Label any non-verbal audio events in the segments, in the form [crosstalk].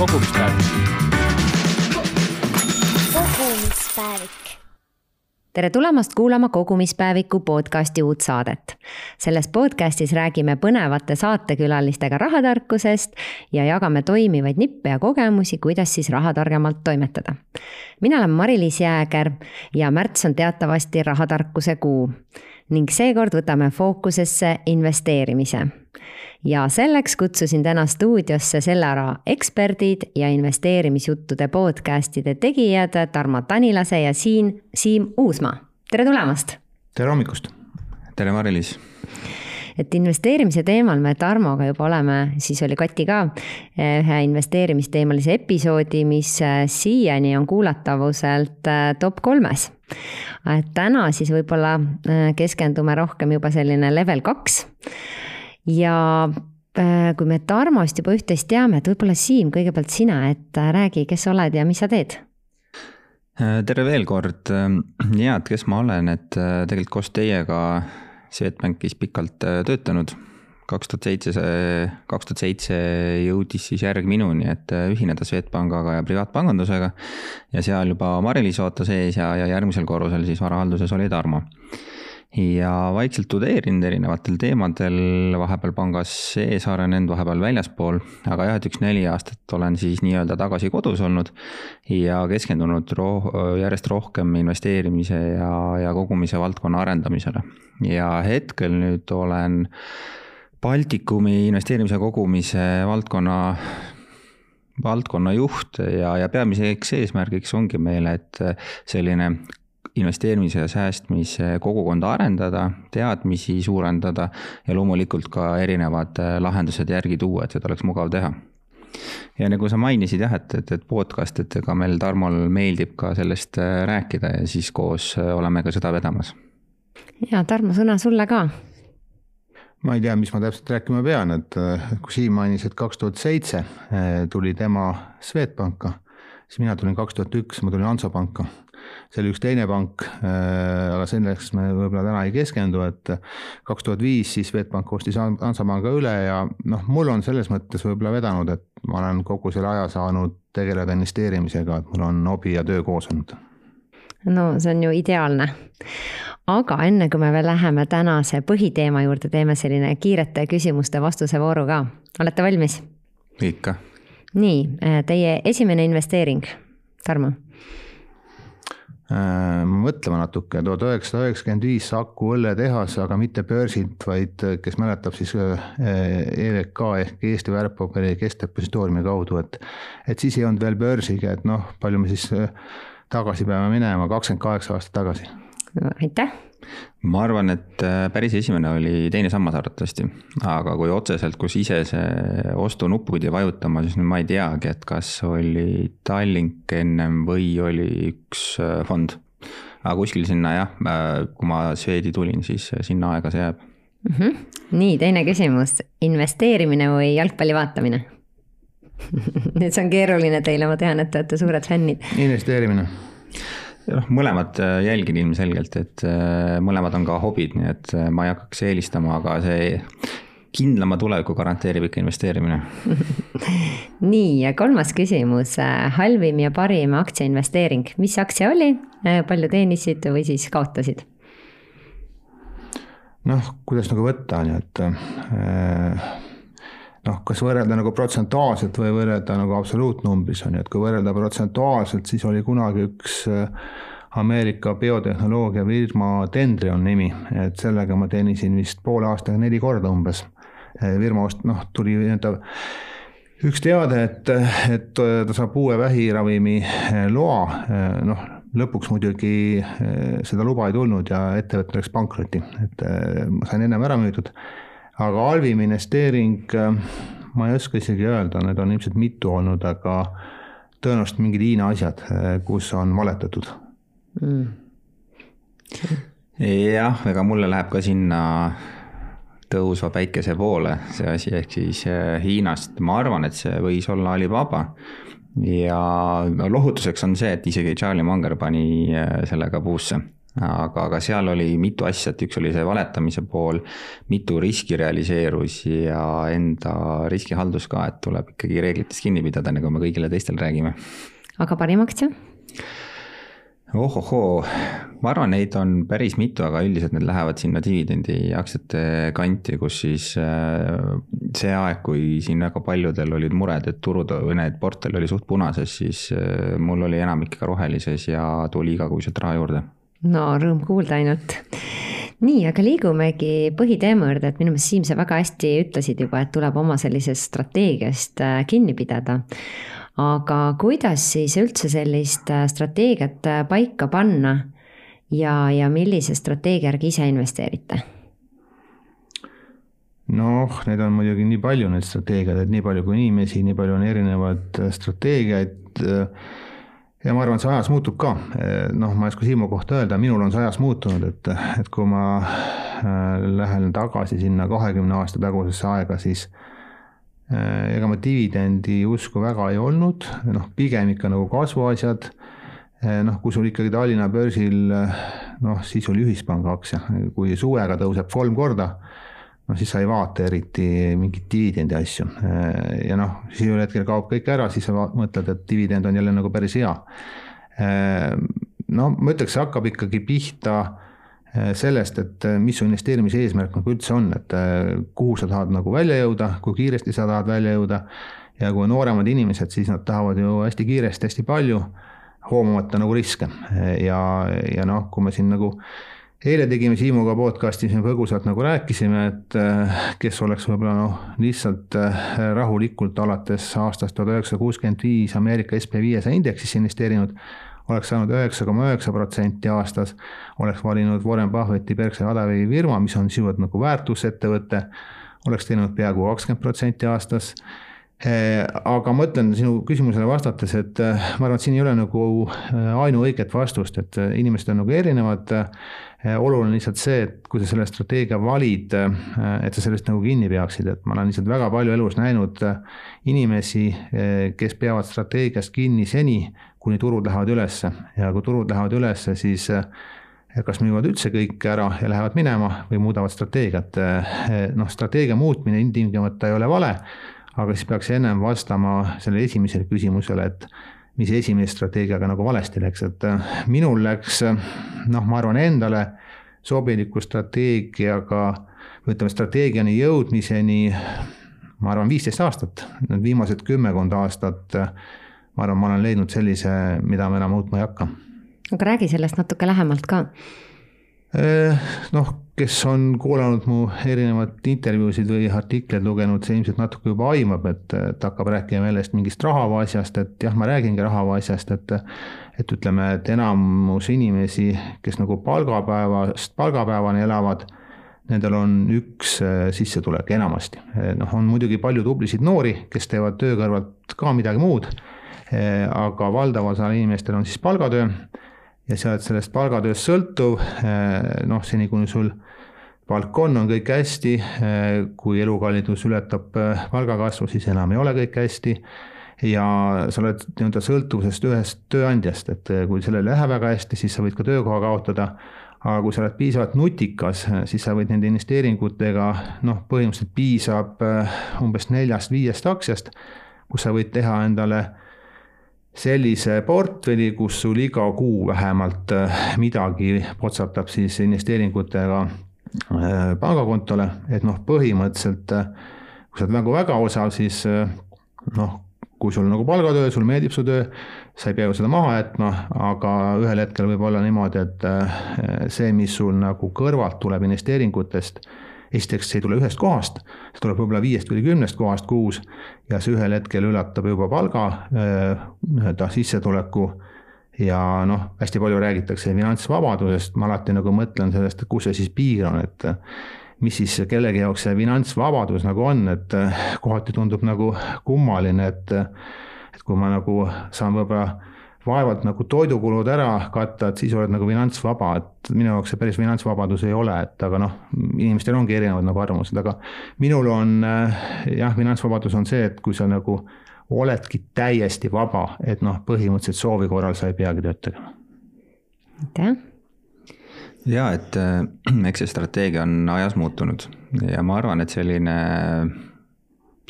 kogumispäevik. kogumispäevik tere tulemast kuulama Kogumispäeviku podcasti uut saadet. selles podcastis räägime põnevate saatekülalistega rahatarkusest ja jagame toimivaid nippe ja kogemusi, kuidas siis raha targemalt toimetada. mina olen Mari-Liis Jääger ja märts on teatavasti rahatarkuse kuu ning seekord võtame fookusesse investeerimise ja selleks kutsusin täna stuudiosse selle ära eksperdid ja investeerimisjuttude podcast'ide tegijad Tarmo Tanilase ja siin Siim Uusmaa. tere tulemast! tere hommikust! tere, Mari-Liis! Et investeerimise teemal me Tarmoga juba oleme, siis oli Kati ka, ühe investeerimisteemalise episoodi, mis siiani on kuulatavuselt äh, top kolmes. et täna siis võib-olla keskendume rohkem juba selline level kaks ja kui me Tarmost juba üht-teist teame, et võib-olla Siim, kõigepealt sina, et räägi, kes sa oled ja mis sa teed? Tere veel kord ja, et kes ma olen, et tegelikult koos teiega Swedbankis pikalt töötanud. kaks tuhat seitse, kaks tuhat seitse jõudis siis järg minuni, et ühineda Swedbankaga ja privaatpangandusega. ja seal juba Mari-Liis ootas ees ja, ja järgmisel korrusel siis varahalduses oli Tarmo ja vaikselt tudeerinud erinevatel teemadel, vahepeal pangas sees arenenud, vahepeal väljaspool, aga jah, et üks neli aastat olen siis nii-öelda tagasi kodus olnud ja keskendunud roh-, järjest rohkem investeerimise ja, ja kogumise valdkonna arendamisele. ja hetkel nüüd olen Baltikumi investeerimise kogumise valdkonna valdkonna juht ja, ja peamiseks eesmärgiks ongi meil, et selline investeerimise ja säästmise kogukonda arendada, teadmisi suurendada ja loomulikult ka erinevad äh, lahendused järgi tuua, et seda oleks mugav teha. ja nagu sa mainisid jah, et, et, et podcast, et ega meil Tarmol meeldib ka sellest äh, rääkida ja siis koos äh, oleme ka seda vedamas. ja Tarmo, sõna sulle ka ma ei tea, mis ma täpselt rääkima pean, et kui Siim mainis, et kaks tuhat seitse tuli tema Swedbanka, siis mina tulin kaks tuhat üks, ma tulin Hansapanka see oli üks teine pank, äh, aga selleks me võib-olla täna ei keskendu, et kaks tuhat viis siis Swedbank ostis Hansapanga üle ja noh, mul on selles mõttes võib-olla vedanud, et ma olen kogu selle aja saanud tegeleda investeerimisega, et mul on hobi ja töö koos olnud no see on ju ideaalne. aga enne kui me veel läheme tänase põhiteema juurde, teeme selline kiirete küsimuste-vastuse vooru ka. olete valmis? ikka. nii, teie esimene investeering, Tarmo mõtlema natuke, tuhat üheksasada üheksakümmend viis Saku õlletehas, aga mitte börsilt, vaid äh, kes mäletab, siis EVK äh, ehk Eesti väärtpaberi keskdepositooriumi kaudu, et et siis ei olnud veel börsiga, et noh, palju me siis tagasi peame minema, kakskümmend kaheksa aastat tagasi. aitäh ma arvan, et äh, päris esimene oli teine sammas arvatavasti, aga kui otseselt, kus ise see ostunuppu pidi vajutama, siis ma ei teagi, et kas oli Tallink ennem või oli üks äh, fond. aga kuskil sinna jah, äh, kui ma Swedi tulin, siis sinna aega see jääb mm. -hmm. nii, teine küsimus, investeerimine või jalgpalli vaatamine [laughs] nüüd see on keeruline teile, ma tean, et te olete suured fännid. investeerimine noh, mõlemad äh, jälgin ilmselgelt, et äh, mõlemad on ka hobid, nii et äh, ma ei hakkaks eelistama, aga see kindlama tuleviku garanteerib ikka investeerimine. [laughs] Nii, ja kolmas küsimus, halvim ja parim aktsiainvesteering, mis aktsia oli, palju teenisid või siis kaotasid? noh, kuidas nagu võtta, on ju, et äh, noh, kas võrrelda nagu protsentuaalselt või võrrelda nagu absoluutnumbris on ju, et kui võrrelda protsentuaalselt, siis oli kunagi üks äh, Ameerika biotehnoloogiafirma Dendrion nimi, et sellega ma teenisin vist poole aastaga neli korda umbes. Äh, firma ost-, noh, tuli nii-öelda üks teade, et, et ta saab uue vähiravimi äh, loa, noh, lõpuks muidugi seda luba ei tulnud ja ettevõte läks pankrotti, et ma sain ennem ära müüdud aga halvim investeering, äh, ma ei oska isegi öelda, need on ilmselt mitu olnud, aga tõenäoliselt mingid Hiina asjad, äh, kus on valetatud. Mm.. jah, ega mulle läheb ka sinna tõusva päikese poole see asi, ehk siis äh, Hiinast, ma arvan, et see võis olla Alibaba. ja lohutuseks on see, et isegi Charlie Munger pani sellega puusse aga, aga seal oli mitu asja, et üks oli see valetamise pool, mitu riski realiseerus ja enda riskihaldus ka, et tuleb ikkagi reeglitest kinni pidada, nagu me kõigile teistele räägime. aga parim aktsia? ohohoo, ma arvan, neid on päris mitu, aga üldiselt need lähevad sinna dividendiaktsiate kanti, kus siis äh, see aeg, kui siin väga paljudel olid mured, et turud või need portfell oli suht punases, siis äh, mul oli enamik ikka rohelises ja tuli igakuiselt raha juurde. No rõõm kuulda ainult nii, aga liigumegi põhiteema juurde, et minu meelest Siim, sa väga hästi ütlesid juba, et tuleb oma sellisest strateegiast äh, kinni pidada aga kuidas siis üldse sellist äh, strateegiat äh, paika panna ja, ja millise strateegia järgi ise investeerite? noh, neid on muidugi nii palju, neid strateegiaid, et nii palju kui inimesi, nii palju on erinevaid strateegiaid. Ja ma arvan, et see ajas muutub ka. noh, ma ei oska Siimu kohta öelda, minul on see ajas muutunud, et, et kui ma lähen tagasi sinna kahekümne aasta tagusesse aega, siis Äh, ega ma dividendi usku väga ei olnud, noh, pigem ikka nagu kasvuasjad. Noh, kui sul ikkagi Tallinna börsil noh, siis oli ühispanga aktsia, kui suvega tõuseb kolm korda, no siis sa ei vaata eriti mingeid dividendi asju. Äh, ja noh, siis ühel hetkel kaob kõik ära, siis sa mõtled, et dividend on jälle nagu päris hea. no ma ütleks, see hakkab ikkagi pihta Äh, sellest, et äh, mis su investeerimise eesmärk nagu üldse on, et äh, kuhu sa tahad nagu välja jõuda, kui kiiresti sa tahad välja jõuda. ja kui nooremad inimesed, siis nad tahavad ju hästi kiiresti, hästi palju, hoomamata nagu riske ja, ja noh, kui me siin nagu eile tegime Siimuga podcast'i, siis me põgusalt nagu rääkisime, et kes oleks võib-olla noh, lihtsalt rahulikult alates aastast tuhat üheksasada kuuskümmend viis Ameerika SB viiesaja indeksisse investeerinud oleks saanud üheksa koma üheksa protsenti aastas, oleks valinud Warren Buffetti Berkshire Hathaway firma, mis on sisuliselt nagu väärtusettevõte, oleks teinud peaaegu kakskümmend protsenti aastas aga ma ütlen sinu küsimusele vastates, et eh, ma arvan, et siin ei ole nagu eh, ainuõiget vastust, et inimesed on nagu erinevad. oluline lihtsalt see, et kui sa selle strateegia valid, et sa sellest nagu kinni peaksid, et ma olen lihtsalt väga palju elus näinud inimesi, kes peavad strateegiast kinni seni, kuni turud lähevad ülesse ja kui turud lähevad ülesse, siis kas müüvad üldse kõik ära ja lähevad minema või muudavad strateegiat. Noh, strateegia muutmine ilmtingimata ei ole vale, aga siis peaks ennem vastama sellele esimesele küsimusele, et mis esimese strateegiaga nagu valesti läks, et eh, minul läks noh, ma arvan endale sobiliku strateegiaga ütleme, strateegiani jõudmiseni ma arvan, viisteist aastat, need viimased kümmekond aastat ma arvan, ma olen leidnud sellise, mida ma enam muutma ei hakka. aga räägi sellest natuke lähemalt ka. Noh, kes on kuulanud mu erinevaid intervjuusid või artikleid lugenud, see ilmselt natuke juba aimab, et, et hakkab rääkima jällest mingist rahava asjast, et jah, ma räägingi rahava asjast, et et ütleme, et enamus inimesi, kes nagu palgapäevast palgapäevani elavad, nendel on üks eh, sissetulek enamasti. Eh, noh, on muidugi palju tublisid noori, kes teevad töö kõrvalt ka midagi muud Eh, aga valdaval osal inimestel on siis palgatöö ja sealt sellest palgatööst sõltuv, noh, seni kuni sul palk on, kõik hästi, eh, kui elukallidus ületab palgakasvu, siis enam ei ole kõik hästi. Ja sa oled nii-öelda sõltuvusest ühest tööandjast, et kui sellel ei lähe väga hästi, siis sa võid ka töökoha kaotada, aga kui sa oled piisavalt nutikas, siis sa võid nende investeeringutega, noh, põhimõtteliselt piisab umbes neljast-viiest aktsiast, kus sa võid teha endale sellise portfelli, kus sul iga kuu vähemalt äh, midagi potsatab siis investeeringutega pangakontole, et noh, põhimõtteliselt äh, kui sa oled nagu väga osav, siis noh, kui sul nagu palgatöö, sul meeldib su töö, sa ei pea ju seda maha jätma, aga ühel hetkel võib olla niimoodi, et see, mis sul nagu kõrvalt tuleb investeeringutest esiteks see ei tule ühest kohast, see tuleb võib-olla viiest või kümnest kohast kuus ja see ühel hetkel ületab juba palga äh, nii-öelda sissetuleku ja noh, hästi palju räägitakse finantsvabadusest, ma alati nagu mõtlen sellest, kus see siis piir on, et mis siis kellegi jaoks see finantsvabadus nagu on, et kohati tundub nagu kummaline, et et kui ma nagu saan võib-olla vaevalt nagu toidukulud ära katta, et siis oled nagu finantsvaba, et minu jaoks see päris finantsvabadus ei ole, et aga noh, inimestel ongi erinevad nagu arvamused, aga minul on äh, jah, finantsvabadus on see, et kui sa nagu oledki täiesti vaba, et noh, põhimõtteliselt soovi korral sa ei peagi tööd tegema. aitäh ja et äh, [clears throat] eks see strateegia on ajas muutunud ja ma arvan, et selline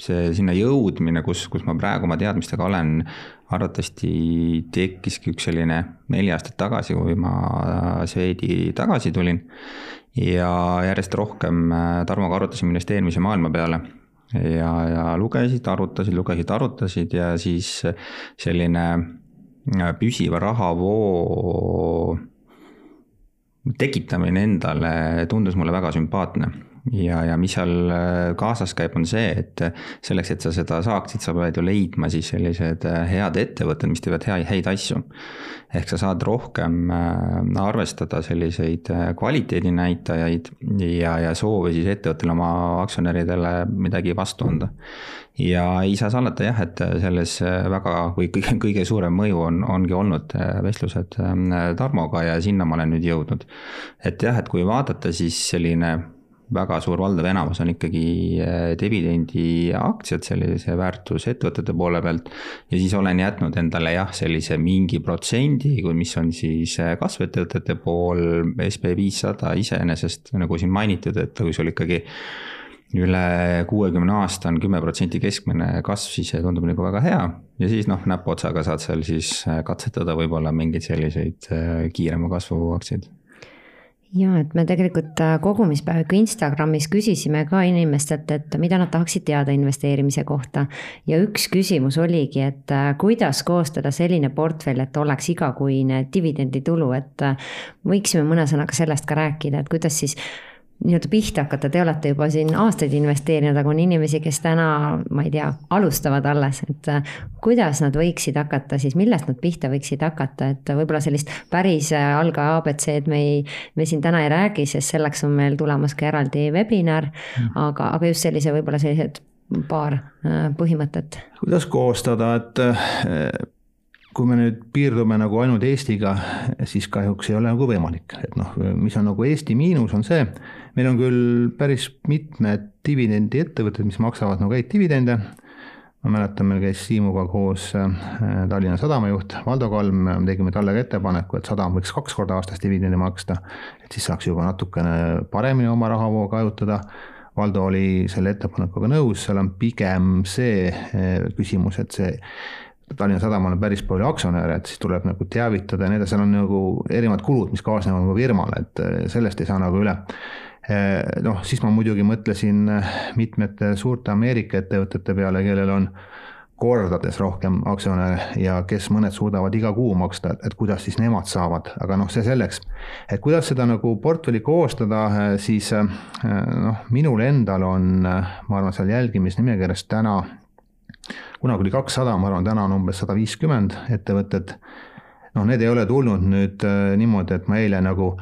see sinna jõudmine, kus, kus ma praegu oma teadmistega olen, arvatavasti tekkiski üks selline neli aastat tagasi, kui ma Swedi tagasi tulin. ja järjest rohkem äh, Tarmoga arutasime investeerimise maailma peale ja, ja lugesid, arutasid, lugesid, arutasid ja siis selline äh, püsiva rahavoo tekitamine endale tundus mulle väga sümpaatne ja, ja mis seal äh, kaasas käib, on see, et selleks, et sa seda saaksid, sa pead ju leidma siis sellised äh, head ettevõtted, mis teevad hea, häid asju. ehk sa saad rohkem äh, arvestada selliseid kvaliteedinäitajaid ja, ja soovi siis ettevõttele oma aktsionäridele midagi vastu anda. ja ei saa salata jah, et selles väga või kõige, [laughs] kõige suurem mõju on, ongi olnud vestlused Tarmoga ja sinna ma olen nüüd jõudnud. et jah, et kui vaadata, siis selline väga suur valdav enamus on ikkagi äh, dividendiaktsiad sellise väärtusettevõtete poole pealt. ja siis olen jätnud endale jah, sellise mingi protsendi, mis on siis äh, kasvuettevõtete pool, SB viissada iseenesest nagu siin mainitud, et kui sul ikkagi üle kuuekümne aasta on kümme protsenti keskmine kasv, siis see tundub nagu väga hea. ja siis noh, näpuotsaga saad seal siis äh, katsetada võib-olla mingeid selliseid kiirema kasvu aktsiaid ja et me tegelikult äh, kogumispäeviku Instagramis küsisime ka inimestelt, et mida nad tahaksid teada investeerimise kohta. ja üks küsimus oligi, et äh, kuidas koostada selline portfell, et oleks igakuine dividenditulu, et äh, võiksime mõne sõnaga sellest ka rääkida, et kuidas siis nii-öelda pihta hakata, te olete juba siin aastaid investeerinud, aga on inimesi, kes täna, ma ei tea, alustavad alles, et äh, kuidas nad võiksid hakata siis, millest nad pihta võiksid hakata, et võib-olla sellist päris äh, algaja abc-d me ei, me siin täna ei räägi, sest selleks on meil tulemas ka eraldi webinar mm., aga, aga just sellise võib-olla sellised paar äh, põhimõtet. kuidas koostada, et kui me nüüd piirdume nagu ainult Eestiga, siis kahjuks ei ole nagu võimalik, et noh, mis on nagu Eesti miinus, on see, meil on küll päris mitmed dividendiettevõtted, mis maksavad nagu häid dividende, ma mäletan, meil käis Siimuga koos äh, Tallinna Sadama juht Valdo Kalm, tegime talle ka ettepaneku, et Sadam võiks kaks korda aastas dividendi maksta, et siis saaks juba natukene paremini oma rahavooga hajutada Valdo oli selle ettepanekuga nõus, seal on pigem see äh, küsimus, et see Tallinna Sadamal on päris palju aktsionäre, et siis tuleb nagu teavitada ja nii edasi, seal on nagu erinevad kulud, mis kaasnevad nagu firmale, et eh, sellest ei saa nagu üle. Eh, noh, siis ma muidugi mõtlesin eh, mitmete suurte Ameerika ettevõtete peale, kellel on kordades rohkem aktsionäre ja kes mõned suudavad iga kuu maksta, et kuidas siis nemad saavad, aga noh, see selleks. et kuidas seda nagu portfelli koostada, siis noh, minul endal on, ma arvan, seal jälgimisnimekirjas täna kunagi oli kakssada, ma arvan, täna on umbes sada viiskümmend ettevõtet. noh, need ei ole tulnud nüüd äh, niimoodi, et ma eile nagu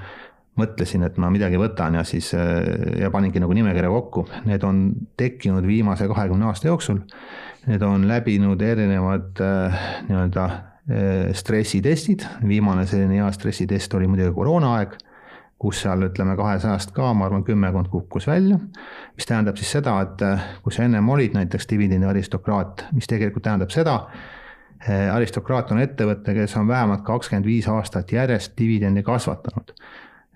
mõtlesin, et ma midagi võtan ja siis äh, ja paningi nagu nimekirja kokku. Need on tekkinud viimase kahekümne aasta jooksul. Need on läbinud erinevad äh, nii-öelda stressitestid, viimane selline hea stressitest oli muidugi koroonaaeg kus seal ütleme kahesajast ka, ma arvan, kümmekond kukkus välja. mis tähendab siis seda, et eh, kui sa ennem olid näiteks dividendi aristokraat, mis tegelikult tähendab seda, eh, aristokraat on ettevõte, kes on vähemalt kakskümmend viis aastat järjest dividendi kasvatanud.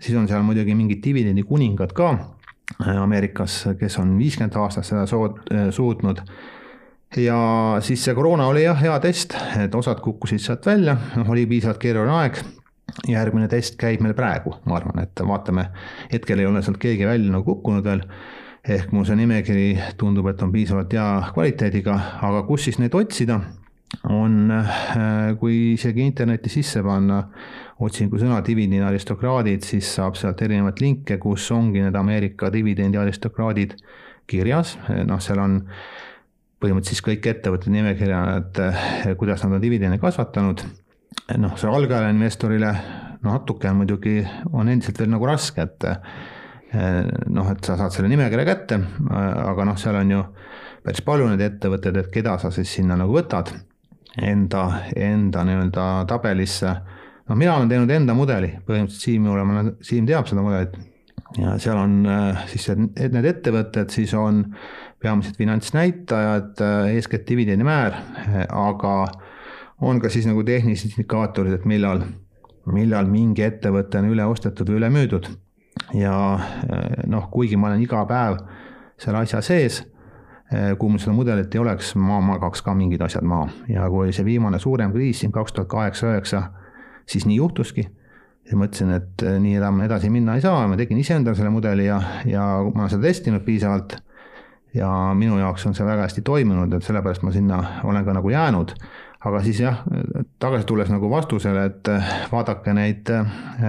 siis on seal muidugi mingid dividendi kuningad ka eh, Ameerikas, kes on viiskümmend aastat seda sood, suutnud ja siis see koroona oli jah, hea test, et osad kukkusid sealt välja, noh, oli piisavalt keeruline aeg järgmine test käib meil praegu, ma arvan, et vaatame, hetkel ei ole sealt keegi välja nagu kukkunud veel, ehk mu see nimekiri tundub, et on piisavalt hea kvaliteediga, aga kus siis neid otsida, on, äh, kui isegi internetti sisse panna otsingusõna dividendi aristokraadid, siis saab sealt erinevaid linke, kus ongi need Ameerika dividendi aristokraadid kirjas, noh, seal on põhimõtteliselt siis kõik ettevõtted nimekirjad, kuidas nad on dividende kasvatanud noh, see algajale investorile natuke on muidugi, on endiselt veel nagu raske, et eh, noh, et sa saad selle nimekirja kätte, aga noh, seal on ju päris palju neid ettevõtteid, et keda sa siis sinna nagu võtad enda, enda nii-öelda tabelisse. noh, mina olen teinud enda mudeli, põhimõtteliselt Siim olema, Siim teab seda mudelit ja seal on eh, siis need ettevõtted, siis on peamised finantsnäitajad, eh, eeskätt dividendimäär, aga on ka siis nagu tehnilised indikaatorid, et millal millal mingi ettevõte on üle ostetud või üle müüdud. ja noh, kuigi ma olen iga päev selle asja sees, kui mul seda mudelit ei oleks, ma magaks ka mingid asjad maha ja kui see viimane suurem kriis siin kaks tuhat kaheksa, üheksa, siis nii juhtuski ja mõtlesin, et nii enam edasi minna ei saa, ma tegin ise endale selle mudeli ja, ja ma olen seda testinud piisavalt ja minu jaoks on see väga hästi toiminud, et sellepärast ma sinna olen ka nagu jäänud. Aga siis jah, tagasi tulles nagu vastusele, et vaadake neid,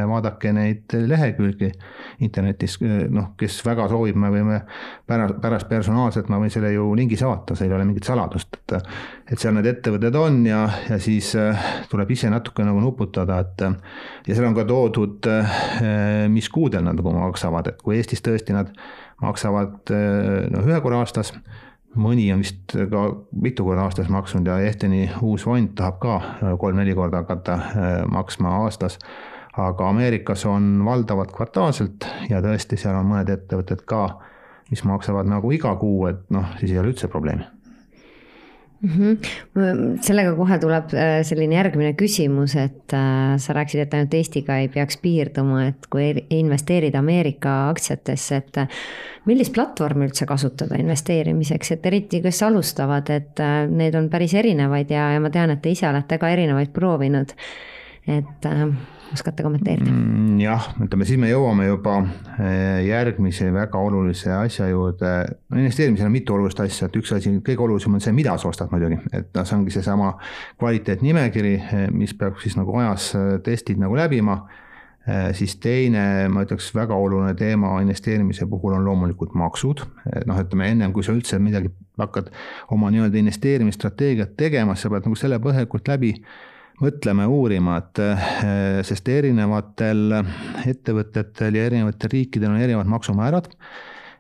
vaadake neid lehekülgi internetis, noh, kes väga soovib, me võime pärast, pärast personaalselt, ma võin selle ju lingi saata, see ei ole mingit saladust, et et seal need ettevõtted on ja, ja siis tuleb ise natuke nagu nuputada, et ja seal on ka toodud, mis kuudel nad nagu maksavad, et kui Eestis tõesti nad maksavad noh, ühe korra aastas, mõni on vist ka mitu korda aastas maksnud ja Ehteni uus fond tahab ka kolm-neli korda hakata äh, maksma aastas. aga Ameerikas on valdavalt kvartaalselt ja tõesti, seal on mõned ettevõtted ka, mis maksavad nagu iga kuu, et noh, siis ei ole üldse probleemi mm. -hmm. sellega kohe tuleb äh, selline järgmine küsimus, et äh, sa rääkisid, et ainult Eestiga ei peaks piirduma, et kui investeerida Ameerika aktsiatesse, et äh, millist platvormi üldse kasutada investeerimiseks, et eriti, kes alustavad, et neid on päris erinevaid ja, ja ma tean, et te ise olete ka erinevaid proovinud. et oskate kommenteerida? Mm, jah, ütleme siis me jõuame juba eh, järgmise väga olulise asja juurde. no investeerimisel on mitu olulist asja, et üks asi, kõige olulisem on see, mida sa ostad muidugi, et noh, see ongi seesama kvaliteetnimekiri, eh, mis peab siis nagu ajas eh, testid nagu läbima siis teine, ma ütleks, väga oluline teema investeerimise puhul on loomulikult maksud. noh, ütleme ennem kui sa üldse midagi hakkad oma nii-öelda investeerimisstrateegiat tegema, sa pead nagu selle põhjalikult läbi mõtlema uurima, et eh, sest erinevatel ettevõtetel ja erinevatel riikidel on erinevad maksumäärad.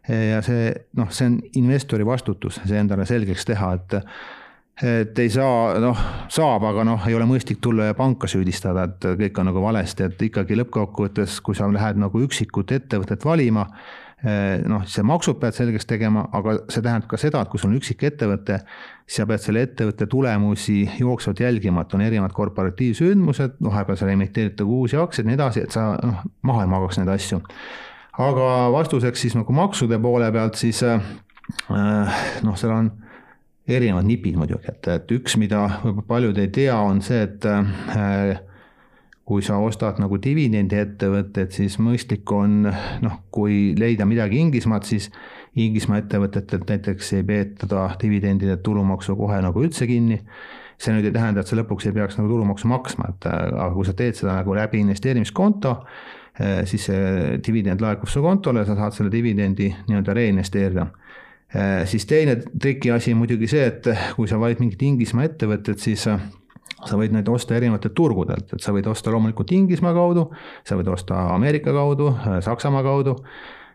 ja see noh, see on investori vastutus, see endale selgeks teha, et et ei saa, noh, saab, aga noh, ei ole mõistlik tulla ja panka süüdistada, et kõik on nagu valesti, et ikkagi lõppkokkuvõttes, kui sa lähed nagu üksikut ettevõtet valima Eh, noh, see maksud pead selgeks tegema, aga see tähendab ka seda, et kui sul on üksik ettevõte, sa pead selle ettevõtte tulemusi jooksvalt jälgima, et on erinevad korporatiivsündmused, vahepeal seal emiteeritakse uusi aktsiaid ja nii edasi, et sa noh, maha ei magaks neid asju. aga vastuseks siis nagu maksude poole pealt, siis eh, noh, seal on erinevad nipid muidugi, et, et üks, mida võib-olla paljud ei tea, on see, et äh, kui sa ostad nagu dividendiettevõtted, siis mõistlik on noh, kui leida midagi Inglismaalt, siis Inglismaa ettevõtetelt näiteks ei peeta dividendide tulumaksu kohe nagu üldse kinni. see nüüd ei tähenda, et sa lõpuks ei peaks nagu tulumaksu maksma, et aga kui sa teed seda nagu läbi investeerimiskonto, eh, siis see dividend laekub su kontole, sa saad selle dividendi nii-öelda reinvesteerida eh, siis teine trikiasi muidugi see, et kui sa valid mingit Inglismaa ettevõtet, siis sa võid neid osta erinevatelt turgudelt, et sa võid osta loomulikult Inglismaa kaudu, sa võid osta Ameerika kaudu, Saksamaa kaudu,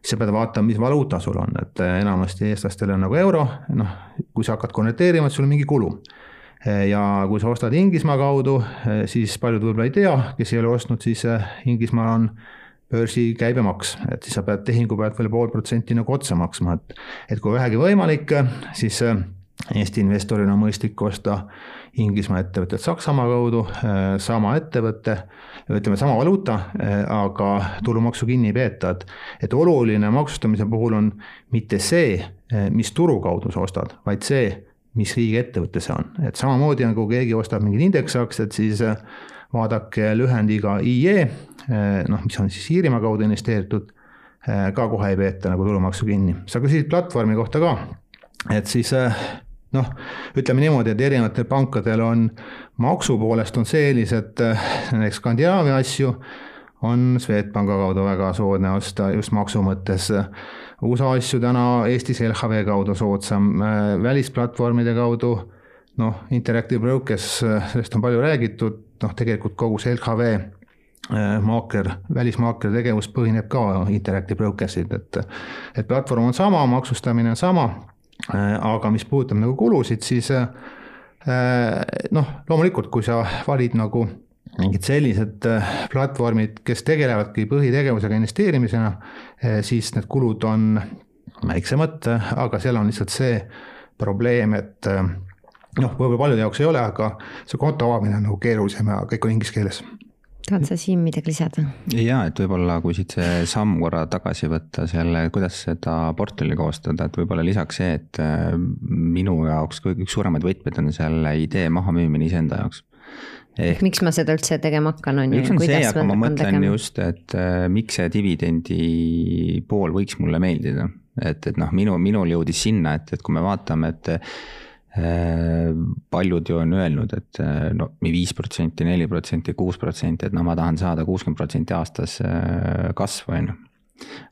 siis sa pead vaatama, mis valuuta sul on, et enamasti eestlastel on nagu euro, noh, kui sa hakkad konverteerima, et sul on mingi kulu. ja kui sa ostad Inglismaa kaudu, siis paljud võib-olla ei tea, kes ei ole ostnud, siis Inglismaal on börsi käibemaks, et siis sa pead tehingu pealt veel pool protsenti nagu otsa maksma, et et kui vähegi võimalik, siis Eesti investoril on mõistlik osta Inglismaa ettevõtet Saksamaa kaudu, äh, sama ettevõte, ütleme sama valuuta, äh, aga tulumaksu kinni ei peeta, et et oluline maksustamise puhul on mitte see, äh, mis turu kaudu sa ostad, vaid see, mis riigiettevõte see on, et samamoodi nagu keegi ostab mingid indeksaktsiad, siis vaadake lühendiga IE, noh, mis on siis Iirimaa kaudu investeeritud, ka kohe ei peeta nagu tulumaksu kinni. sa küsisid platvormi kohta ka, et siis noh, ütleme niimoodi, et erinevatel pankadel on maksu poolest on see eelis, et äh, näiteks Skandinaavia asju on Swedbanka kaudu väga soodne osta just maksu mõttes. USA asju täna Eestis LHV kaudu soodsam, äh, välisplatvormide kaudu. Noh, Interactive Brokers, äh, sellest on palju räägitud, noh tegelikult kogu see LHV maakler, välismaakleri tegevus põhineb ka Interactive Brokersil, et et platvorm on sama, maksustamine on sama aga mis puudutab nagu kulusid, siis äh, noh, loomulikult, kui sa valid nagu mingid sellised äh, platvormid, kes tegelevadki põhitegevusega investeerimisena, siis need kulud on väiksemad, aga seal on lihtsalt see probleem, et noh, võib-olla paljude jaoks ei ole, aga see konto avamine on nagu keerulisem ja kõik on inglise keeles tahad sa Siim midagi lisada? ja, et võib-olla kui siit see samm korra tagasi võtta selle, kuidas seda portfelli koostada, et võib-olla lisaks see, et äh, minu jaoks üks suuremaid võtmeid on selle idee mahamüümine iseenda jaoks ehk miks ma seda üldse tegema hakkan, on ju. üks on see, aga ma mõtlen just, et äh, miks see dividendi pool võiks mulle meeldida. et, et noh, minu, minul jõudis sinna, et, et kui me vaatame, et paljud ju on öelnud, et äh, no viis protsenti, neli protsenti, kuus protsenti, et no ma tahan saada kuuskümmend protsenti aastas äh, kasvu, on ju.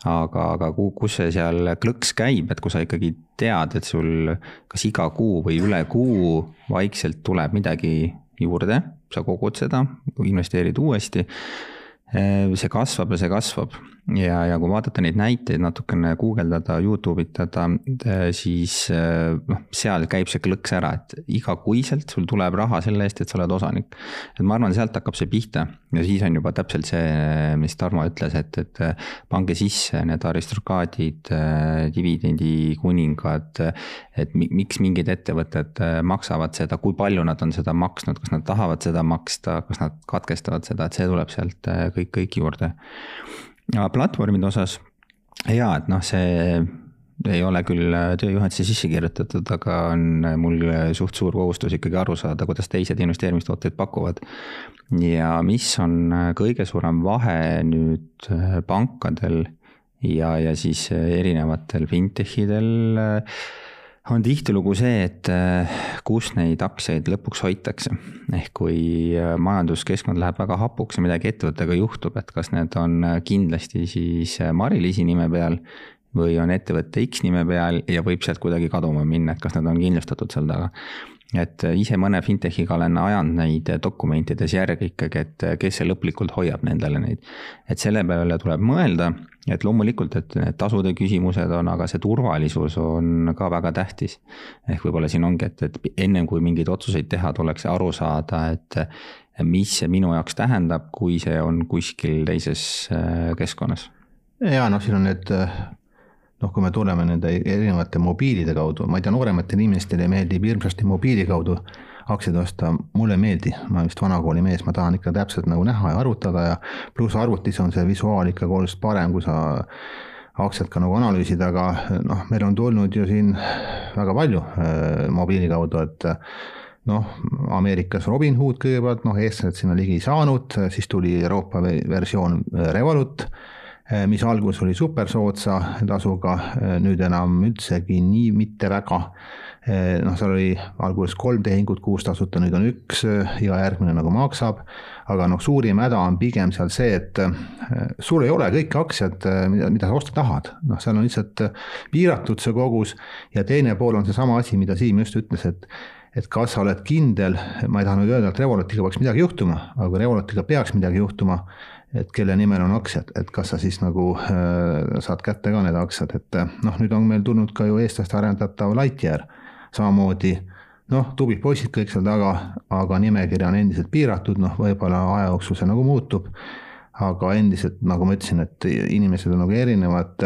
aga, aga kus see seal klõks käib, et kui sa ikkagi tead, et sul kas iga kuu või üle kuu vaikselt tuleb midagi juurde, sa kogud seda, investeerid uuesti see kasvab ja see kasvab ja, ja kui vaadata neid näiteid natukene guugeldada, Youtube itada, siis noh, seal käib see klõks ära, et igakuiselt sul tuleb raha selle eest, et sa oled osanik. et ma arvan, sealt hakkab see pihta ja siis on juba täpselt see, mis Tarmo ütles, et, et pange sisse need aristokraadid, dividendikuningad, et miks mingid ettevõtted maksavad seda, kui palju nad on seda maksnud, kas nad tahavad seda maksta, kas nad katkestavad seda, et see tuleb sealt kõik, kõik juurde platvormide osas jaa, et noh, see ei ole küll tööjuhatuse sisse kirjutatud, aga on mul suht suur kohustus ikkagi aru saada, kuidas teised investeerimistooteid pakuvad. ja mis on kõige suurem vahe nüüd pankadel ja, ja siis erinevatel fintech idel on tihtilugu see, et äh, kus neid aktsiaid lõpuks hoitakse. ehk kui äh, majanduskeskkond läheb väga hapuks ja midagi ettevõttega juhtub, et kas need on äh, kindlasti siis Mari-Liisi nime peal või on ettevõtte X nime peal ja võib sealt kuidagi kaduma minna, et kas nad on kindlustatud seal taga et ise mõne fintechiga olen ajanud neid dokumentides järgi ikkagi, et kes see lõplikult hoiab nendele neid. et selle peale tuleb mõelda, et loomulikult, et need tasude küsimused on, aga see turvalisus on ka väga tähtis. ehk võib-olla siin ongi, et, et ennem kui mingeid otsuseid teha, tuleks aru saada, et mis see minu jaoks tähendab, kui see on kuskil teises äh, keskkonnas. ja noh, siin on need noh, kui me tuleme nende erinevate mobiilide kaudu, ma ei tea, noorematele inimestele meeldib hirmsasti mobiili kaudu aktsiaid osta, mulle ei meeldi, ma olen vist vanakooli mees, ma tahan ikka täpselt nagu näha ja arvutada ja pluss arvutis on see visuaal ikkagi oluliselt parem, kui sa aktsiat ka nagu analüüsid, aga noh, meil on tulnud ju siin väga palju äh, mobiili kaudu, et noh, Ameerikas Robinhood kõigepealt, noh, eestlased sinna ligi ei saanud, siis tuli Euroopa versioon Revolut. Eh, mis alguses oli supersoodsa tasuga, eh, nüüd enam üldsegi nii mitte väga. Eh, noh, seal oli alguses kolm tehingut kuus tasuta, nüüd on üks, iga järgmine nagu maksab. aga noh, suurim häda on pigem seal see, et sul ei ole kõiki aktsiad, mida, mida sa osta tahad, noh, seal on lihtsalt piiratud see kogus ja teine pool on seesama asi, mida Siim just ütles, et et kas sa oled kindel, ma ei taha nüüd öelda, et Revolutiga peaks midagi juhtuma, aga kui Revolutiga peaks midagi juhtuma, et kelle nimel on aktsiad, et kas sa siis nagu äh, saad kätte ka need aktsiad, et äh, noh, nüüd on meil tulnud ka ju eestlaste arendatav Lightyear, samamoodi noh, tublid poisid kõik seal taga, aga nimekiri on endiselt piiratud, noh, võib-olla aja jooksul see nagu muutub, aga endiselt, nagu ma ütlesin, et inimesed on nagu erinevad,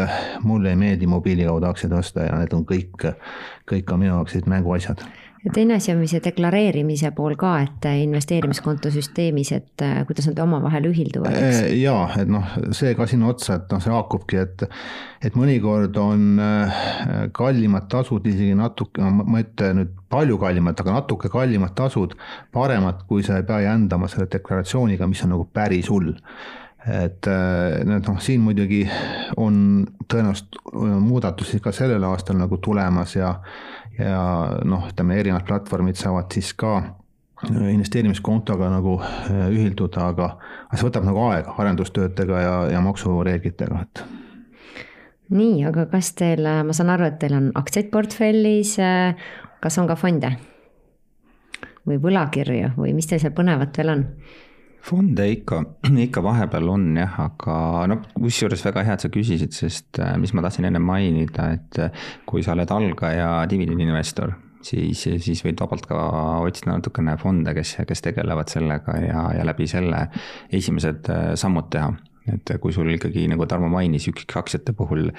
mulle ei meeldi mobiili kaudu aktsiaid osta ja need on kõik, kõik on minu jaoks mänguasjad ja teine asi on see deklareerimise pool ka, et investeerimiskonto süsteemis, et äh, kuidas nad omavahel ühilduvad, eks? Äh, jaa, et noh, see ka sinna otsa, et noh, see haakubki, et et mõnikord on äh, kallimad tasud isegi natuke, no ma ei ütle nüüd palju kallimad, aga natuke kallimad tasud paremad, kui sa ei pea jändama selle deklaratsiooniga, mis on nagu päris hull et noh, siin muidugi on tõenäoliselt muudatusi ka sellel aastal nagu tulemas ja ja noh, ütleme erinevad platvormid saavad siis ka äh, investeerimiskontoga nagu äh, ühilduda, aga, aga see võtab nagu aega arendustöödega ja, ja maksureeglitega, et. nii, aga kas teil, ma saan aru, et teil on aktsiaid portfellis, kas on ka fonde? või võlakirju või mis teil seal põnevat veel on? Fonde ikka, [clears throat] ikka vahepeal on jah, aga no kusjuures väga hea, et sa küsisid, sest äh, mis ma tahtsin enne mainida, et äh, kui sa oled algaja dividendinvestor, siis, siis võid vabalt ka otsida natukene fonde, kes, kes tegelevad sellega ja, ja läbi selle esimesed äh, sammud teha. et kui sul ikkagi, nagu Tarmo mainis, üksikaktsiate puhul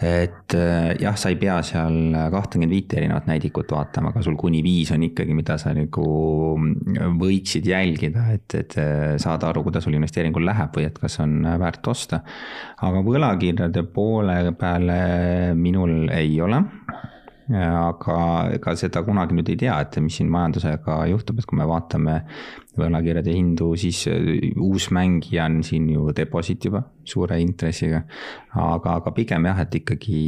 et äh, jah, sa ei pea seal kahtekümmet viite erinevat näidikut vaatama, aga sul kuni viis on ikkagi, mida sa nagu võiksid jälgida, et, et äh, saada aru, kuidas sul investeeringul läheb või et kas on väärt osta. aga võlakirjade poole peale minul ei ole aga ega seda kunagi nüüd ei tea, et mis siin majandusega juhtub, et kui me vaatame võlakirjade hindu, siis äh, uus mängija on siin ju deposiit juba suure intressiga. aga, aga pigem jah, et ikkagi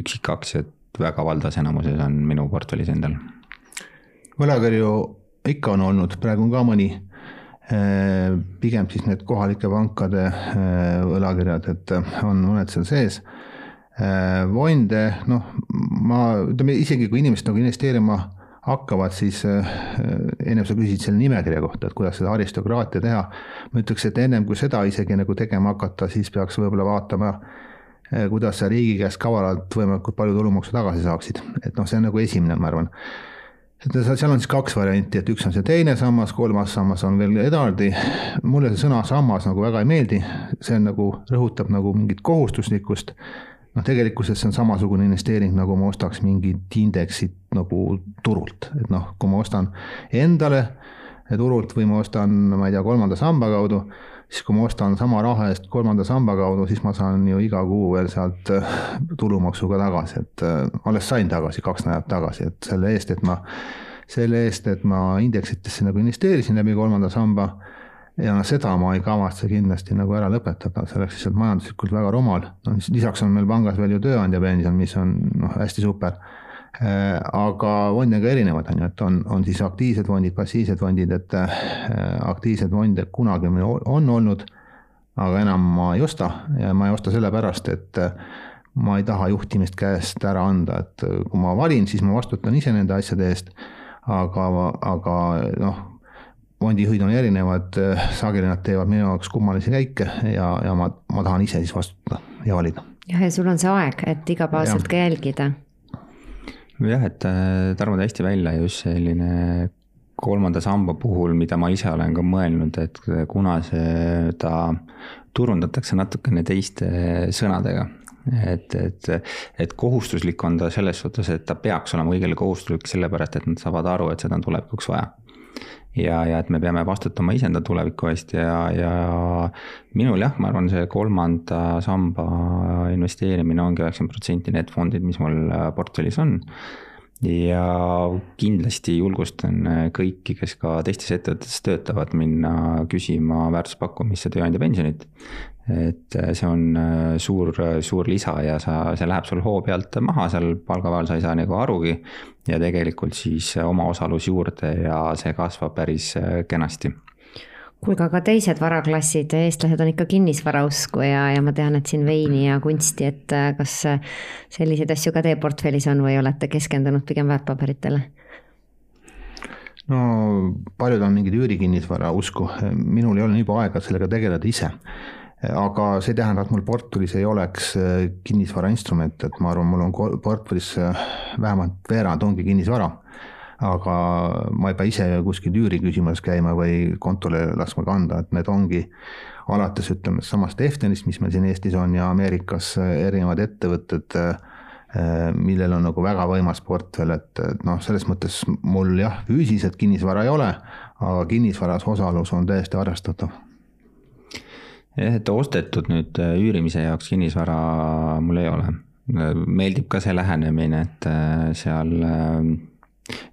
üksikaktsiad väga valdavas enamuses on minu portfellis endal. võlakirju ikka on olnud, praegu on ka mõni äh, pigem siis need kohalike pankade äh, võlakirjad, et on mõned seal sees Vonde, noh, ma, ütleme isegi kui inimesed nagu investeerima hakkavad, siis äh, ennem sa küsisid selle nimekirja kohta, et kuidas seda aristokraatia teha. ma ütleks, et ennem kui seda isegi nagu tegema hakata, siis peaks võib-olla vaatama, äh, kuidas sa riigi käest kavalalt võimalikult palju tulumaksu tagasi saaksid, et noh, see on nagu esimene, ma arvan et seal on siis kaks varianti, et üks on see teine sammas, kolmas sammas on veel eraldi. mulle see sõna sammas nagu väga ei meeldi, see on nagu, rõhutab nagu mingit kohustuslikkust noh, tegelikkuses see on samasugune investeering, nagu ma ostaks mingit indeksit nagu turult, et noh, kui ma ostan endale turult või ma ostan, ma ei tea, kolmanda samba kaudu, siis kui ma ostan sama raha eest kolmanda samba kaudu, siis ma saan ju iga kuu veel sealt äh, tulumaksuga tagasi, et äh, alles sain tagasi kaks nädalat tagasi, et selle eest, et ma, selle eest, et ma indeksitesse nagu investeerisin läbi kolmanda samba ja noh, seda ma ei kavatse kindlasti nagu ära lõpetada, see oleks lihtsalt majanduslikult väga rumal. no lisaks on meil pangas veel ju tööandja pension, mis on noh, hästi super. Äh, aga fonde ka erinevad on ju, et on, on siis aktiivsed fondid, passiivsed fondid, et äh, aktiivsed fonde kunagi meil on olnud, aga enam ma ei osta ja ma ei osta sellepärast, et äh, ma ei taha juhtimist käest ära anda, et kui ma valin, siis ma vastutan ise nende asjade eest. aga, aga noh, fondijuhid on erinevad, sageli nad teevad minu jaoks kummalisi käike ja, ja ma, ma tahan ise siis vastutada ja valida. jah, ja sul on see aeg, et igapäevaselt ka jälgida. jah, et äh, Tarmo tõi hästi välja just selline kolmanda samba puhul, mida ma ise olen ka mõelnud, et kuna seda turundatakse natukene teiste sõnadega, et, et, et kohustuslik on ta selles suhtes, et ta peaks olema kõigile kohustuslik sellepärast, et nad saavad aru, et seda on tulevikuks vaja ja, ja et me peame vastutama iseenda tuleviku eest ja, ja minul jah, ma arvan, see kolmanda samba investeerimine ongi üheksakümmend protsenti need fondid, mis mul äh, portfellis on ja kindlasti julgustan äh, kõiki, kes ka teistes ettevõtetes töötavad, minna küsima väärtuspakkumisse tööandja pensionit et äh, see on äh, suur, suur lisa ja sa, see läheb sul hoo pealt maha seal palgapäeval, sa ei saa nagu arugi. ja tegelikult siis omaosalus juurde ja see kasvab päris kenasti kuulge, aga teised varaklassid, eestlased on ikka kinnisvarausku ja, ja ma tean, et siin veini ja kunsti, et kas selliseid asju ka teie portfellis on või olete keskendunud pigem väärtpaberitele? no paljud on mingid üürikinnisvara usku, minul ei ole nii palju aega sellega tegeleda ise aga see ei tähenda, et mul portfellis ei oleks äh, kinnisvarainstrumente, et ma arvan, mul on portfellis äh, vähemalt veerand ongi kinnisvara. Aga ma ei pea ise kuskil üüri küsimas käima või kontole laskma kanda, et need ongi alates ütleme samast Eftenist, mis meil siin Eestis on ja Ameerikas erinevad ettevõtted, millel on nagu väga võimas portfell, et, et noh, selles mõttes mul jah, füüsiliselt kinnisvara ei ole, aga kinnisvaras osalus on täiesti arvestatav jah, et ostetud nüüd äh, üürimise jaoks kinnisvara mul ei ole. meeldib ka see lähenemine, et äh, seal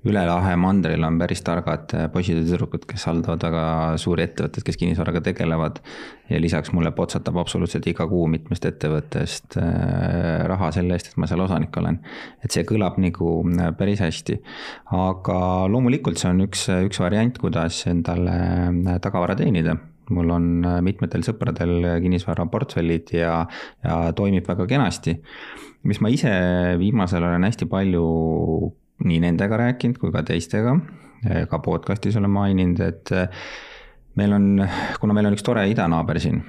üle lahe mandril on päris targad poisid ja tüdrukud, kes haldavad väga suuri ettevõtteid, kes kinnisvaraga tegelevad. ja lisaks mulle potsatab absoluutselt iga kuu mitmest ettevõttest raha selle eest, et ma seal osanik olen. et see kõlab nagu päris hästi. aga loomulikult see on üks, üks variant, kuidas endale tagavara teenida mul on äh, mitmetel sõpradel kinnisvaraportfellid ja, ja toimib väga kenasti. mis ma ise viimasel olen hästi palju nii nendega rääkinud kui ka teistega, äh, ka podcast'is olen maininud, et äh, meil on, kuna meil on üks tore idanaaber siin,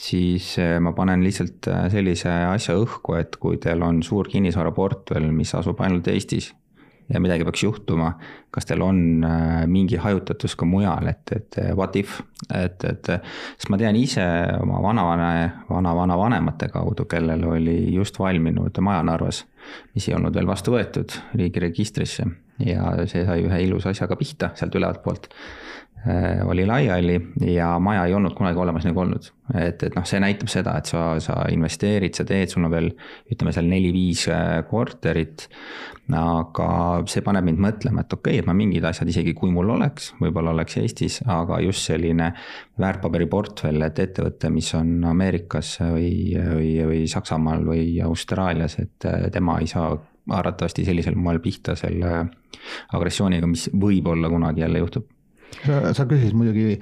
siis ma panen lihtsalt sellise asja õhku, et kui teil on suur kinnisvaraportfell, mis asub ainult Eestis ja midagi peaks juhtuma, kas teil on mingi hajutatus ka mujal, et, et what if, et, et sest ma tean ise oma vanavane, vana-vanavanemate kaudu, kellel oli just valminud maja Narvas, mis ei olnud veel vastu võetud riigiregistrisse ja see sai ühe ilusa asjaga pihta sealt ülevalt poolt Äh, oli laiali ja maja ei olnud kunagi olemas nagu olnud. et, et noh, see näitab seda, et sa, sa investeerid, sa teed, sul on veel ütleme seal neli-viis äh, korterit. aga see paneb mind mõtlema, et okei okay,, et ma mingid asjad, isegi kui mul oleks, võib-olla oleks Eestis, aga just selline väärtpaberiportfell, et ettevõte, mis on Ameerikas või, või, või Saksamaal või Austraalias, et äh, tema ei saa arvatavasti sellisel moel pihta selle agressiooniga, mis võib-olla kunagi jälle juhtub sa, sa küsisid muidugi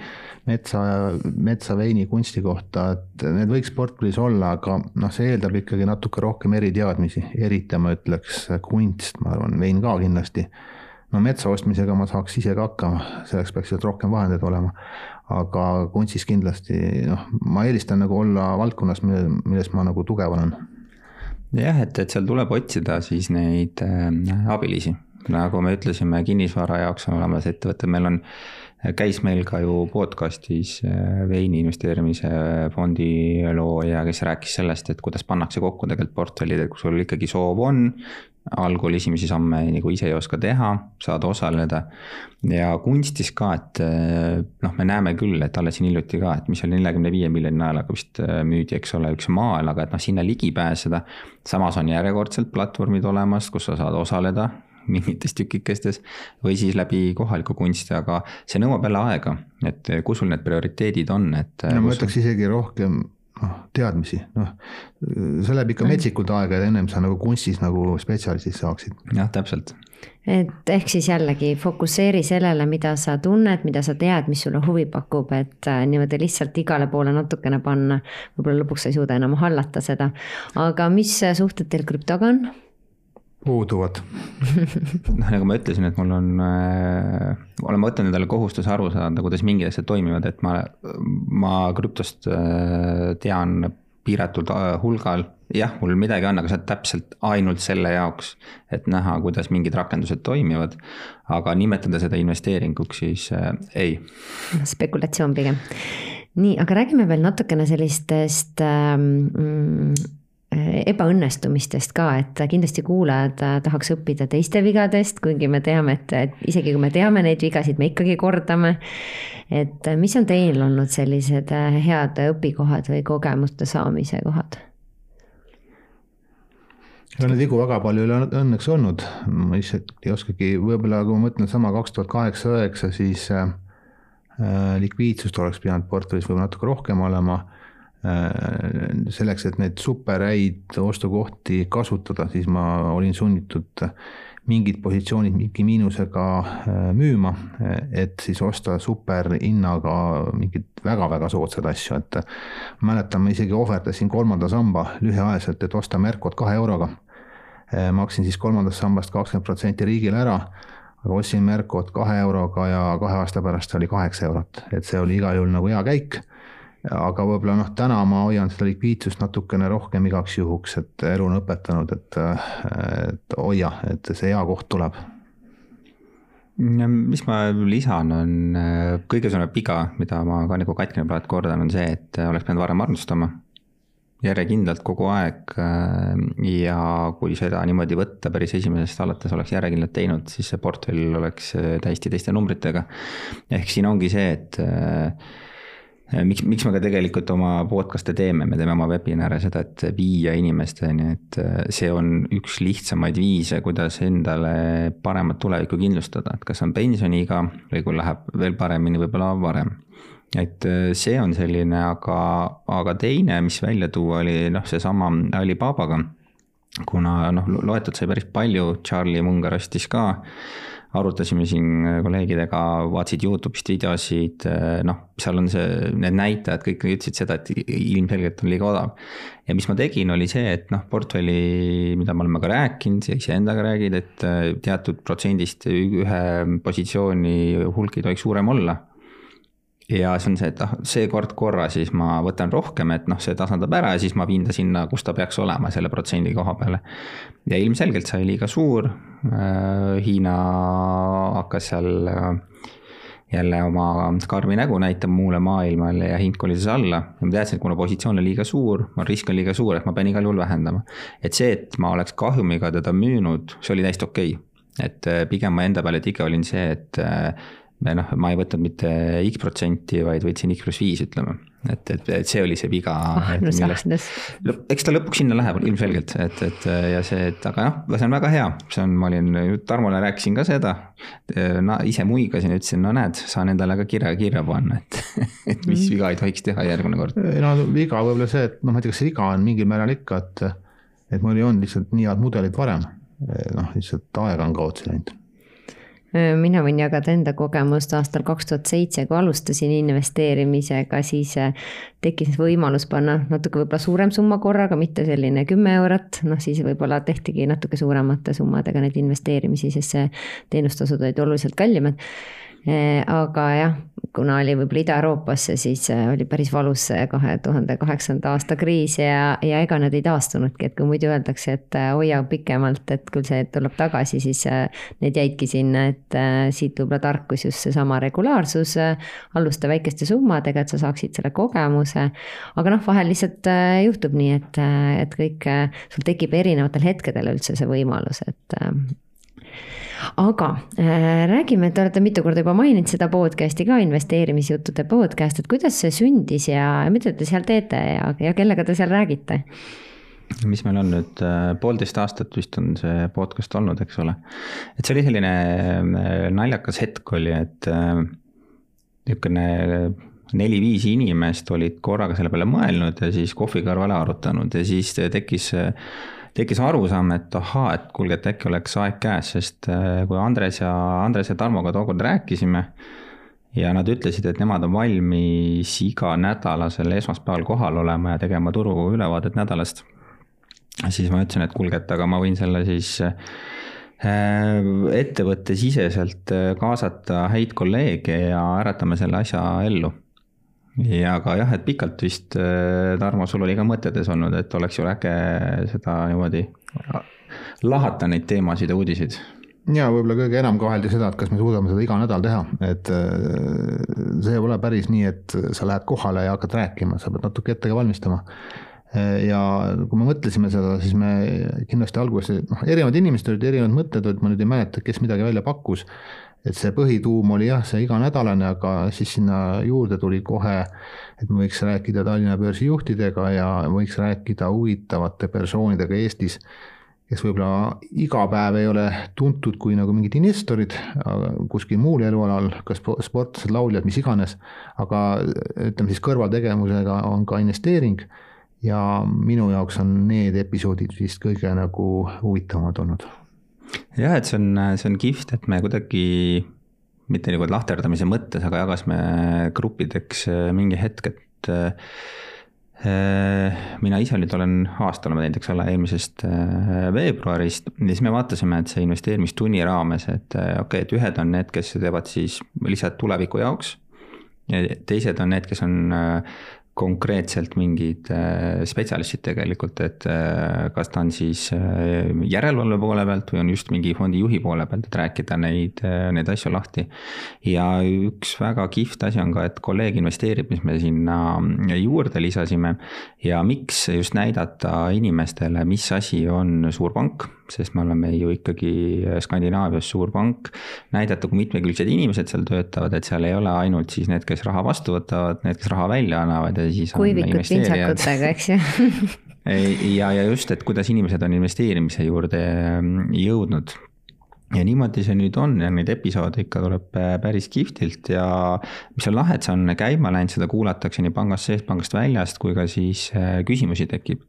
metsa, metsaveini kunsti kohta, et need võiks portfellis olla, aga noh, see eeldab ikkagi natuke rohkem eriteadmisi, eriti ma ütleks kunst, ma arvan, vein ka kindlasti. no metsa ostmisega ma saaks ise ka hakkama, selleks peaks sealt rohkem vahendeid olema. aga kunstis kindlasti noh, ma eelistan nagu olla valdkonnas, mille, milles ma nagu tugev olen. Jah, et, et seal tuleb otsida siis neid äh, abilisi. Nagu me ütlesime, kinnisvara jaoks on olemas ettevõtted, meil on käis meil ka ju podcast'is äh, veini investeerimise fondi looja, kes rääkis sellest, et kuidas pannakse kokku tegelikult portfellid, et kui sul ikkagi soov on, algul esimesi samme nagu ise ei oska teha, saad osaleda. ja kunstis ka, et äh, noh, me näeme küll, et alles siin hiljuti ka, et mis oli neljakümne viie miljoni naelaga vist äh, müüdi, eks ole, üks maal, aga et noh, sinna ligi pääseda. samas on järjekordselt platvormid olemas, kus sa saad osaleda mingites tükikestes või siis läbi kohaliku kunsti, aga see nõuab jälle aega, et kus sul need prioriteedid on, et. no ma ütleks isegi rohkem noh, teadmisi, noh, see läheb ikka metsikult aega, et ennem sa nagu kunstis nagu spetsialistiks saaksid. jah, täpselt. et ehk siis jällegi fokusseeri sellele, mida sa tunned, mida sa tead, mis sulle huvi pakub, et äh, niimoodi lihtsalt igale poole natukene panna. võib-olla lõpuks sa ei suuda enam hallata seda, aga mis suhted teil krüptoga on? Puuduvad noh, [laughs] nagu ma ütlesin, et mul on äh,, olen võtnud endale kohustuse aru saada, kuidas mingid asjad toimivad, et ma, ma krüptost äh, tean piiratud äh, hulgal. jah, mul midagi on, aga see on täpselt ainult selle jaoks, et näha, kuidas mingid rakendused toimivad. aga nimetada seda investeeringuks, siis äh, ei. spekulatsioon pigem. nii, aga räägime veel natukene sellistest ähm, Äh, ebaõnnestumistest ka, et kindlasti kuulajad äh, tahaks õppida teiste vigadest, kuigi me teame, et, isegi kui me teame neid vigasid, me ikkagi kordame. et äh, mis on teil olnud sellised head õpikohad või kogemuste saamise kohad? ega neid vigu väga palju ei ole õnneks olnud, ma ise ei oskagi, võib-olla kui ma mõtlen sama kaks tuhat kaheksa, üheksa, siis äh, likviidsust oleks pidanud portfellis võib-olla natuke rohkem olema Äh, selleks, et neid superhäid ostukohti kasutada, siis ma olin sunnitud mingid positsioonid mingi miinusega äh, müüma, et siis osta superhinnaga mingeid väga-väga soodsaid asju, et mäletan, ma isegi ohverdasin kolmanda samba lühiajaliselt, et osta Mercot kahe euroga. Äh, maksin siis kolmandast sambast kakskümmend protsenti riigile ära aga ostsin Mercot kahe euroga ja kahe aasta pärast oli kaheksa eurot, et see oli igal juhul nagu hea käik aga võib-olla noh, täna ma hoian seda likviidsust natukene rohkem igaks juhuks, et elu on õpetanud, et, et hoia, et see hea koht tuleb. mis ma lisan, on kõige suurem viga, mida ma ka nagu katkine praegu kordan, on see, et oleks pidanud varem armastama järjekindlalt kogu aeg ja kui seda niimoodi võtta päris esimesest alates oleks järjekindlalt teinud, siis see portfell oleks täiesti teiste numbritega. ehk siin ongi see, et miks, miks me ka tegelikult oma podcast'e teeme, me teeme oma webinare seda, et viia inimesteni, et äh, see on üks lihtsamaid viise, kuidas endale paremat tulevikku kindlustada, et kas on pensioniiga või kui läheb veel paremini, võib-olla varem. et äh, see on selline, aga, aga teine, mis välja tuua, oli noh, seesama Alibabaga. kuna noh, loetud sai päris palju, Charlie Munger ostis ka arutasime siin kolleegidega, vaatasid Youtube'ist videosid, noh, seal on see, need näitajad kõik ütlesid seda, et ilmselgelt on liiga odav. ja mis ma tegin, oli see, et noh, portfelli, mida me oleme ka rääkinud ja iseendaga räägid, et teatud protsendist ühe positsiooni hulk ei tohiks suurem olla ja see on see, et noh, seekord korra siis ma võtan rohkem, et noh, see tasandab ära ja siis ma viin ta sinna, kus ta peaks olema selle protsendi koha peale. ja ilmselgelt sai liiga suur. Hiina hakkas seal jälle oma karmi nägu näitama muule maailmale ja hind kolis alla. ja ma teadsin, et kuna positsioon on liiga suur, risk on liiga suur, et ma pean igal juhul vähendama. et see, et ma oleks kahjumiga teda müünud, see oli täiesti okei okay. et äh, pigem ma enda peale tige olin see, et äh, noh, ma ei võtnud mitte X protsenti, vaid võtsin X pluss viis, ütleme et, et, et see oli see viga ah,. No eks ta lõpuks sinna läheb ilmselgelt, et, et ja see, et aga noh, see on väga hea, see on, ma olin, Tarmole rääkisin ka seda. no ise muigasin, ütlesin, no näed, saan endale ka kirja kirja panna, et, et mis mm. viga ei tohiks teha järgmine kord. no viga võib-olla see, et noh, ma ei tea, kas see viga on mingil määral ikka, et, et mul ei olnud lihtsalt nii head mudelit varem. noh, lihtsalt aega on kaotsi läinud mina võin jagada enda kogemust aastal kaks tuhat seitse, kui alustasin investeerimisega, siis äh, tekkis võimalus panna natuke võib-olla suurem summa korraga, mitte selline kümme eurot, noh siis võib-olla tehtigi natuke suuremate summadega neid investeerimisi, sest see teenustasud olid oluliselt kallimad aga jah, kuna oli võib-olla Ida-Euroopasse, siis eh, oli päris valus see kahe tuhande kaheksanda aasta kriis ja, ja ega nad ei taastunudki, et kui muidu öeldakse, et eh, hoia pikemalt, et küll see tuleb tagasi, siis need jäidki sinna, et siit võib-olla tarkus just seesama regulaarsus, alusta väikeste summadega, et sa saaksid selle kogemuse. aga noh, vahel lihtsalt juhtub nii, et, et kõik, sul tekib erinevatel hetkedel üldse see võimalus, et aga äh, räägime, te olete mitu korda juba maininud seda podcast'i ka, investeerimisjuttude podcast, et kuidas see sündis ja mida te seal teete ja, ja kellega te seal räägite? mis meil on nüüd, äh, poolteist aastat vist on see podcast olnud, eks ole. et see oli selline äh, naljakas hetk oli, et äh, niisugune neli-viis inimest olid korraga selle peale mõelnud ja siis kohvi kõrvale arutanud ja siis tekkis tekkis arusaam, et ahaa, et kuulge, et äkki oleks aeg käes, sest äh, kui Andres ja, Andres ja Tarmoga tookord rääkisime ja nad ütlesid, et nemad on valmis iganädalasel esmaspäeval kohal olema ja tegema turu ülevaadet nädalast, siis ma ütlesin, et kuulge, et aga ma võin selle siis äh, ettevõttesiseselt äh, kaasata häid kolleege ja äratame selle asja ellu ja aga jah, et pikalt vist, äh, Tarmo, sul oli ka mõtetes olnud, et oleks ju äge seda niimoodi lahata neid teemasid ja uudiseid. ja võib-olla kõige enam kaheldi seda, et kas me suudame seda iga nädal teha, et äh, see ei ole päris nii, et sa lähed kohale ja hakkad rääkima, sa pead natuke ette ka valmistama. Äh, ja kui me mõtlesime seda, siis me kindlasti alguses, noh, erinevad inimesed olid, erinevad mõtted olid, ma nüüd ei mäleta, kes midagi välja pakkus et see põhituum oli jah, see iganädalane, aga siis sinna juurde tuli kohe, et me võiks rääkida Tallinna börsi juhtidega ja võiks rääkida huvitavate persoonidega Eestis, kes võib-olla iga päev ei ole tuntud kui nagu mingid investorid kuskil muul elualal, kas sportlased, lauljad, mis iganes, aga ütleme siis kõrvaltegevusega on ka investeering ja minu jaoks on need episoodid vist kõige nagu huvitavamad olnud jah, et see on, see on kihvt, et me kuidagi mitte nagu lahterdamise mõttes, aga jagasime gruppideks äh, mingi hetk, et äh, mina ise nüüd olen aasta oleme teinud, eks ole, eelmisest äh, veebruarist ja siis me vaatasime, et see investeerimistunni raames, et okei okay,, et ühed on need, kes teevad siis lihtsalt tuleviku jaoks. ja teised on need, kes on konkreetselt mingid äh, spetsialistid tegelikult, et äh, kas ta on siis äh, järelevalve poole pealt või on just mingi fondi juhi poole pealt, et rääkida neid, neid asju lahti. ja üks väga kihvt asi on ka, et kolleeg investeerib, mis me sinna juurde lisasime ja miks just näidata inimestele, mis asi on suur pank sest me oleme ju ikkagi Skandinaavias suur pank. näidata, kui mitmekülgsed inimesed seal töötavad, et seal ei ole ainult siis need, kes raha vastu võtavad, need, kes raha välja annavad ja siis. kuivikud pintsakutega, eks ju [laughs] ja, ja just, et kuidas inimesed on investeerimise juurde jõudnud ja niimoodi see nüüd on ja neid episoode ikka tuleb äh, päris kihvtilt ja mis on lahe, et see on käima läinud, seda kuulatakse nii pangast seest, pangast väljast kui ka siis äh, küsimusi tekib.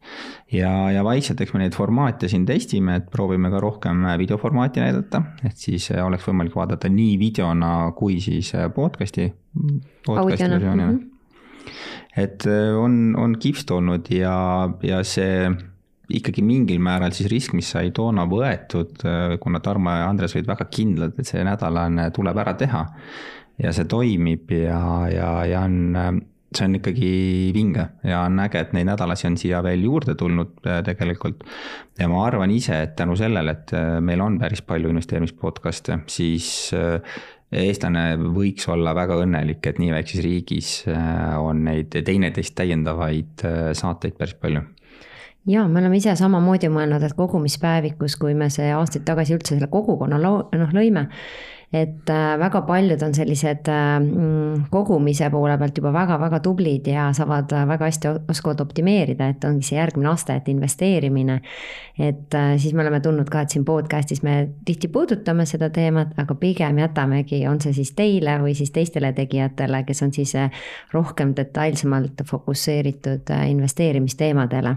ja, ja vaikselt, eks me neid formaate siin testime, et proovime ka rohkem äh, videoformaati näidata, et siis oleks võimalik vaadata nii videona kui siis podcast'i, podcast'i versioonina mm. -hmm. et on, on kihvt olnud ja, ja see ikkagi mingil määral siis risk, mis sai toona võetud, äh, kuna Tarmo ja Andres olid väga kindlad, et see nädalane tuleb ära teha. ja see toimib ja, ja, ja on see on ikkagi vinge ja on äge, et neid nädalasi on siia veel juurde tulnud äh, tegelikult. ja ma arvan ise, et tänu sellele, et äh, meil on päris palju investeerimispodcast'e, siis äh, eestlane võiks olla väga õnnelik, et nii väikses riigis on neid teineteist täiendavaid saateid päris palju ja me oleme ise samamoodi mõelnud, et kogumispäevikus, kui me see aastaid tagasi üldse selle kogukonna loo-, noh lõime, et äh, väga paljud on sellised äh, mm, kogumise poole pealt juba väga-väga tublid ja saavad äh, väga hästi, oskavad optimeerida, et ongi see järgmine aste, et investeerimine. et siis me oleme tundnud ka, et siin podcast'is me tihti puudutame seda teemat, aga pigem jätamegi, on see siis teile või siis teistele tegijatele, kes on siis rohkem detailsemalt fokusseeritud investeerimisteemadele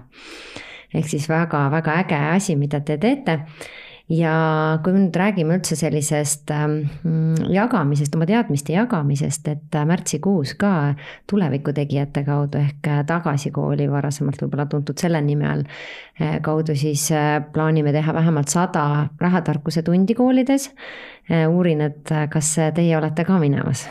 ehk siis väga-väga äge asi, mida te teete ja kui me nüüd räägime üldse sellisest ähm, jagamisest, oma teadmiste jagamisest, et äh, märtsikuus ka tulevikutegijate kaudu ehk äh, Tagasi kooli, varasemalt võib-olla tuntud selle nime all, äh, kaudu siis plaanime teha vähemalt sada rahatarkuse tundi koolides. uurin, et kas teie olete ka minemas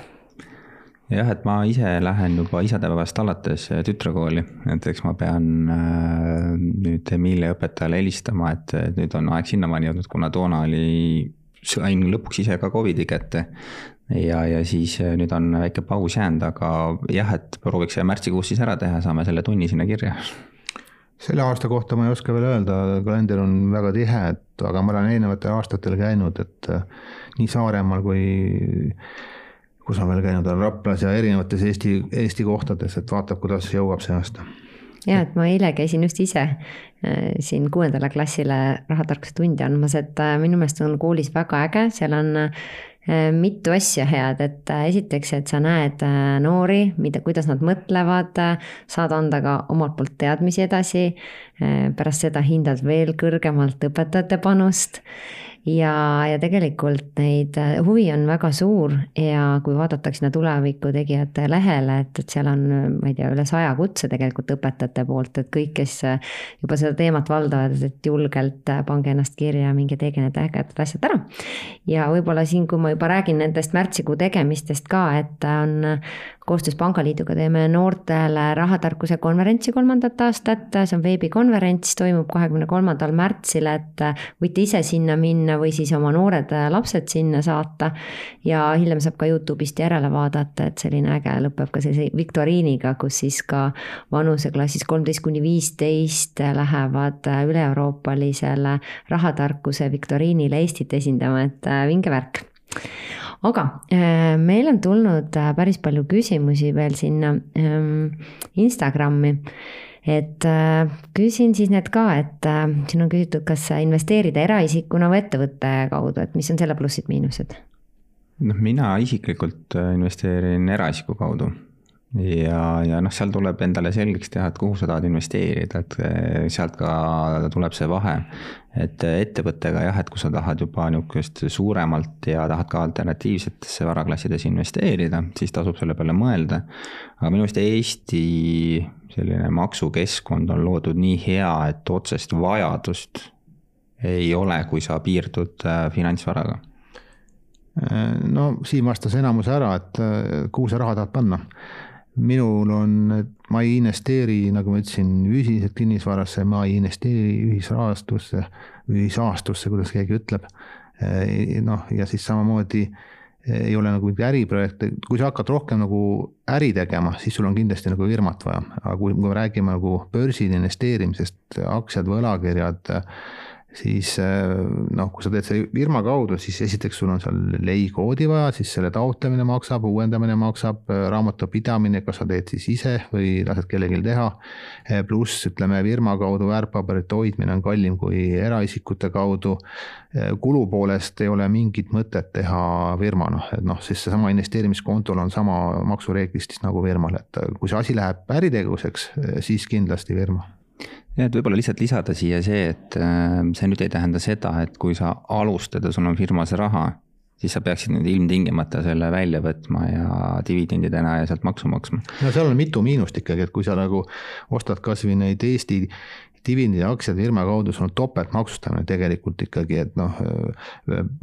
jah, et ma ise lähen juba isadepäevast alates tütrekooli, et eks ma pean äh, nüüd Emilia õpetajale helistama, et nüüd on aeg sinnamaani jõudnud, kuna toona oli, sain lõpuks ise ka Covidi kätte. ja, ja siis äh, nüüd on väike paus jäänud, aga jah, et prooviks märtsikuus siis ära teha, saame selle tunni sinna kirja selle aasta kohta ma ei oska veel öelda, kalender on väga tihe, et aga ma olen eelnevatel aastatel käinud, et äh, nii Saaremaal kui kus ma veel käinud olen, Raplas ja erinevates Eesti, Eesti kohtades, et vaatab, kuidas jõuab see aasta. ja, et ma eile käisin just ise äh, siin kuuendale klassile rahatarkuse tundi andmas, et äh, minu meelest on koolis väga äge, seal on äh, mitu asja head, et esiteks, et sa näed noori, mida, kuidas nad mõtlevad, saad anda ka omalt poolt teadmisi edasi. pärast seda hindad veel kõrgemalt õpetajate panust ja, ja tegelikult neid, äh, huvi on väga suur ja kui vaadatakse sinna tuleviku tegijate lehele, et, et seal on, ma ei tea, üle saja kutse tegelikult õpetajate poolt, et kõik, kes äh, juba seda teemat valdavad, et julgelt äh, pange ennast kirja, minge teege need ägedad asjad ära. ja võib-olla siin, kui ma juba räägin nendest märtsikuu tegemistest ka, et on koostöös Pangaliiduga teeme noortele rahatarkuse konverentsi kolmandat aastat, see on veebikonverents, toimub kahekümne kolmandal märtsil, et võite ise sinna minna või siis oma noored lapsed sinna saata. ja hiljem saab ka Youtube'ist järele vaadata, et selline äge lõpeb ka sellise viktoriiniga, kus siis ka vanuseklassis kolmteist kuni viisteist lähevad üle-euroopalisele rahatarkuse viktoriinile Eestit esindama, et vinge värk aga äh, meil on tulnud äh, päris palju küsimusi veel sinna ähm, Instagrami et äh, küsin siis need ka, et siin on küsitud, kas investeerida eraisikuna või ettevõtte kaudu, et mis on selle plussid-miinused? noh, mina isiklikult investeerin eraisiku kaudu ja, ja noh, seal tuleb endale selgeks teha, et kuhu sa tahad investeerida, et eh, sealt ka tuleb see vahe. et ettevõttega jah, et kui sa tahad juba niisugust suuremalt ja tahad ka alternatiivsetesse varaklassides investeerida, siis tasub selle peale mõelda. aga minu arust Eesti selline maksukeskkond on loodud nii hea, et otsest vajadust ei ole, kui sa piirdud äh, finantsvaraga no Siim vastas enamuse ära, et kuhu sa raha tahad panna minul on, ma ei investeeri, nagu ma ütlesin, füüsiliselt kinnisvarasse, ma ei investeeri ühisrahastusse, ühisaastusse, kuidas keegi ütleb. Eh, noh, ja siis samamoodi eh, ei ole nagu mingeid äriprojekte, kui sa hakkad rohkem nagu äri tegema, siis sul on kindlasti nagu firmat vaja, aga kui, kui me räägime nagu börsil investeerimisest, aktsiad, võlakirjad siis äh, noh, kui sa teed selle firma kaudu, siis esiteks sul on seal leikoodi vaja, siis selle taotlemine maksab, uuendamine maksab, äh, raamatupidamine, kas sa teed siis ise või lased kellelgi teha. Äh, pluss ütleme, firma kaudu väärtpaberite hoidmine on kallim kui eraisikute kaudu. kulu poolest ei ole mingit mõtet teha firma, noh, et noh, siis seesama investeerimiskontol on sama maksureeglistis nagu firmal, et kui see asi läheb äritegevuseks, siis kindlasti firma ja et võib-olla lihtsalt lisada siia see, et äh, see nüüd ei tähenda seda, et kui sa alustad ja sul on firmas raha, siis sa peaksid nüüd ilmtingimata selle välja võtma ja dividendidena ja sealt maksu maksma. no seal on mitu miinust ikkagi, et kui sa nagu ostad kasvõi neid Eesti dividendi aktsiad firma kaudu, sul on topeltmaksustamine tegelikult ikkagi, et noh,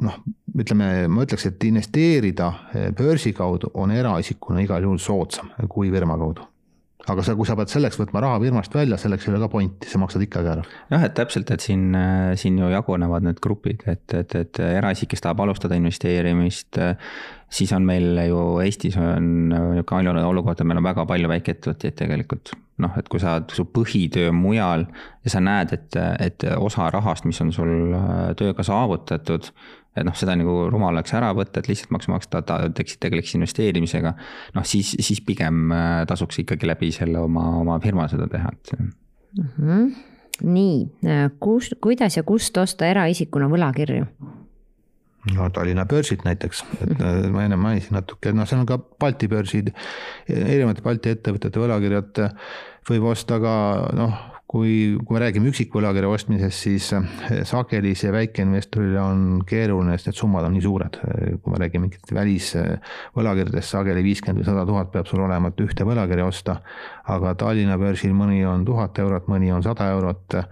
noh, ütleme, ma ütleks, et investeerida börsi kaudu on eraisikuna igal juhul soodsam kui firma kaudu aga sa, kui sa pead selleks võtma raha firmast välja, selleks ei ole ka pointi, sa maksad ikkagi ära. jah, et täpselt, et siin, siin ju jagunevad need grupid, et, et, et eraisik, kes tahab alustada investeerimist, siis on meil ju Eestis on niisugune ainuline olukord, et meil on väga palju väikeettevõtjaid tegelikult. noh, et kui sa, su põhitöö mujal ja sa näed, et, et osa rahast, mis on sul tööga saavutatud, et noh, seda nagu rumal oleks ära võtta, et lihtsalt maksu maksta, ta teeks, tegeleks investeerimisega. noh, siis, siis pigem äh, tasuks ikkagi läbi selle oma, oma firma seda teha, et mm. -hmm. nii, äh, kus, kuidas ja kust osta eraisikuna võlakirju? no Tallinna börsid näiteks, et äh, ma enne mainisin natuke, noh, seal on ka Balti börsid, erinevate Balti ettevõtete võlakirjad võib osta ka noh, kui, kui me räägime üksikvõlakirja ostmisest, siis eh, sageli see väikeinvestorile on keeruline, sest need summad on nii suured. kui me räägime mingit välisvõlakirjadest, sageli viiskümmend või sada tuhat peab sul olema, et ühte võlakirja osta. aga Tallinna börsil mõni on tuhat eurot, mõni on sada eurot eh,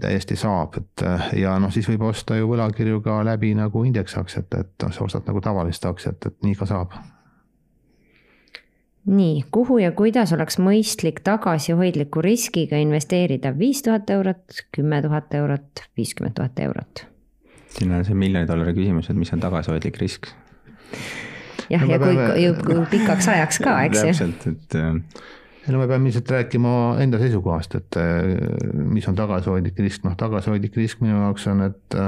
täiesti saab, et eh, ja noh, siis võib osta ju võlakirju ka läbi nagu indeksaktsiat, et noh, sa ostad nagu tavalist aktsiat, et nii ka saab nii, kuhu ja kuidas oleks mõistlik tagasihoidliku riskiga investeerida viis tuhat eurot, kümme tuhat eurot, viiskümmend tuhat eurot? siin on see miljoni dollari küsimus, et mis on tagasihoidlik risk? jah no,, ja kui, kui pikaks ajaks ka, eks ju. täpselt, et ei no me peame ilmselt rääkima enda seisukohast, et mis on tagasihoidlik risk, noh tagasihoidlik risk minu jaoks on, et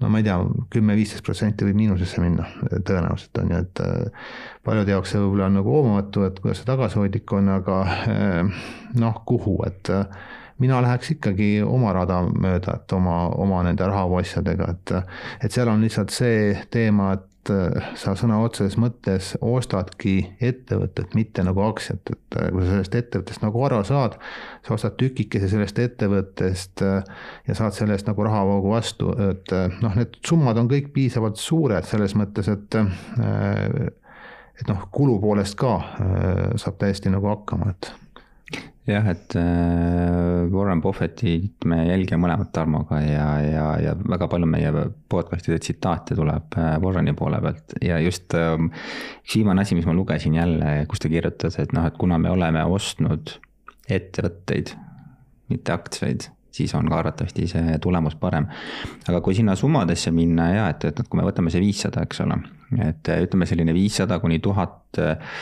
no ma ei tea, kümme-viisteist protsenti võib miinusesse minna tõenäoliselt on ju, et äh, paljude jaoks see võib-olla on nagu hoomamatu, et kuidas see tagasihoidlik on, aga äh, noh, kuhu, et äh, mina läheks ikkagi oma rada mööda, et oma, oma nende rahaasjadega, et et seal on lihtsalt see teema, et et äh, sa sõna otseses mõttes ostadki ettevõtet, mitte nagu aktsiat, et äh, kui sa sellest ettevõttest nagu aru saad, sa ostad tükikese sellest ettevõttest äh, ja saad selle eest nagu rahavoogu vastu, et noh, need summad on kõik piisavalt suured selles mõttes, et et noh, kulu poolest ka saab täiesti nagu hakkama, et jah, et äh, Warren Buffettit me jälgime mõlemad Tarmoga ja, ja, ja väga palju meie podcast'ide tsitaate tuleb äh, Warreni poole pealt. Ja just ähm, üks viimane asi, mis ma lugesin jälle, kus ta kirjutas, et noh, et kuna me oleme ostnud ettevõtteid, mitte aktsiaid siis on ka arvatavasti see tulemus parem. aga kui sinna summadesse minna ja et, et kui me võtame see viissada, eks ole, et ütleme selline viissada kuni tuhat äh,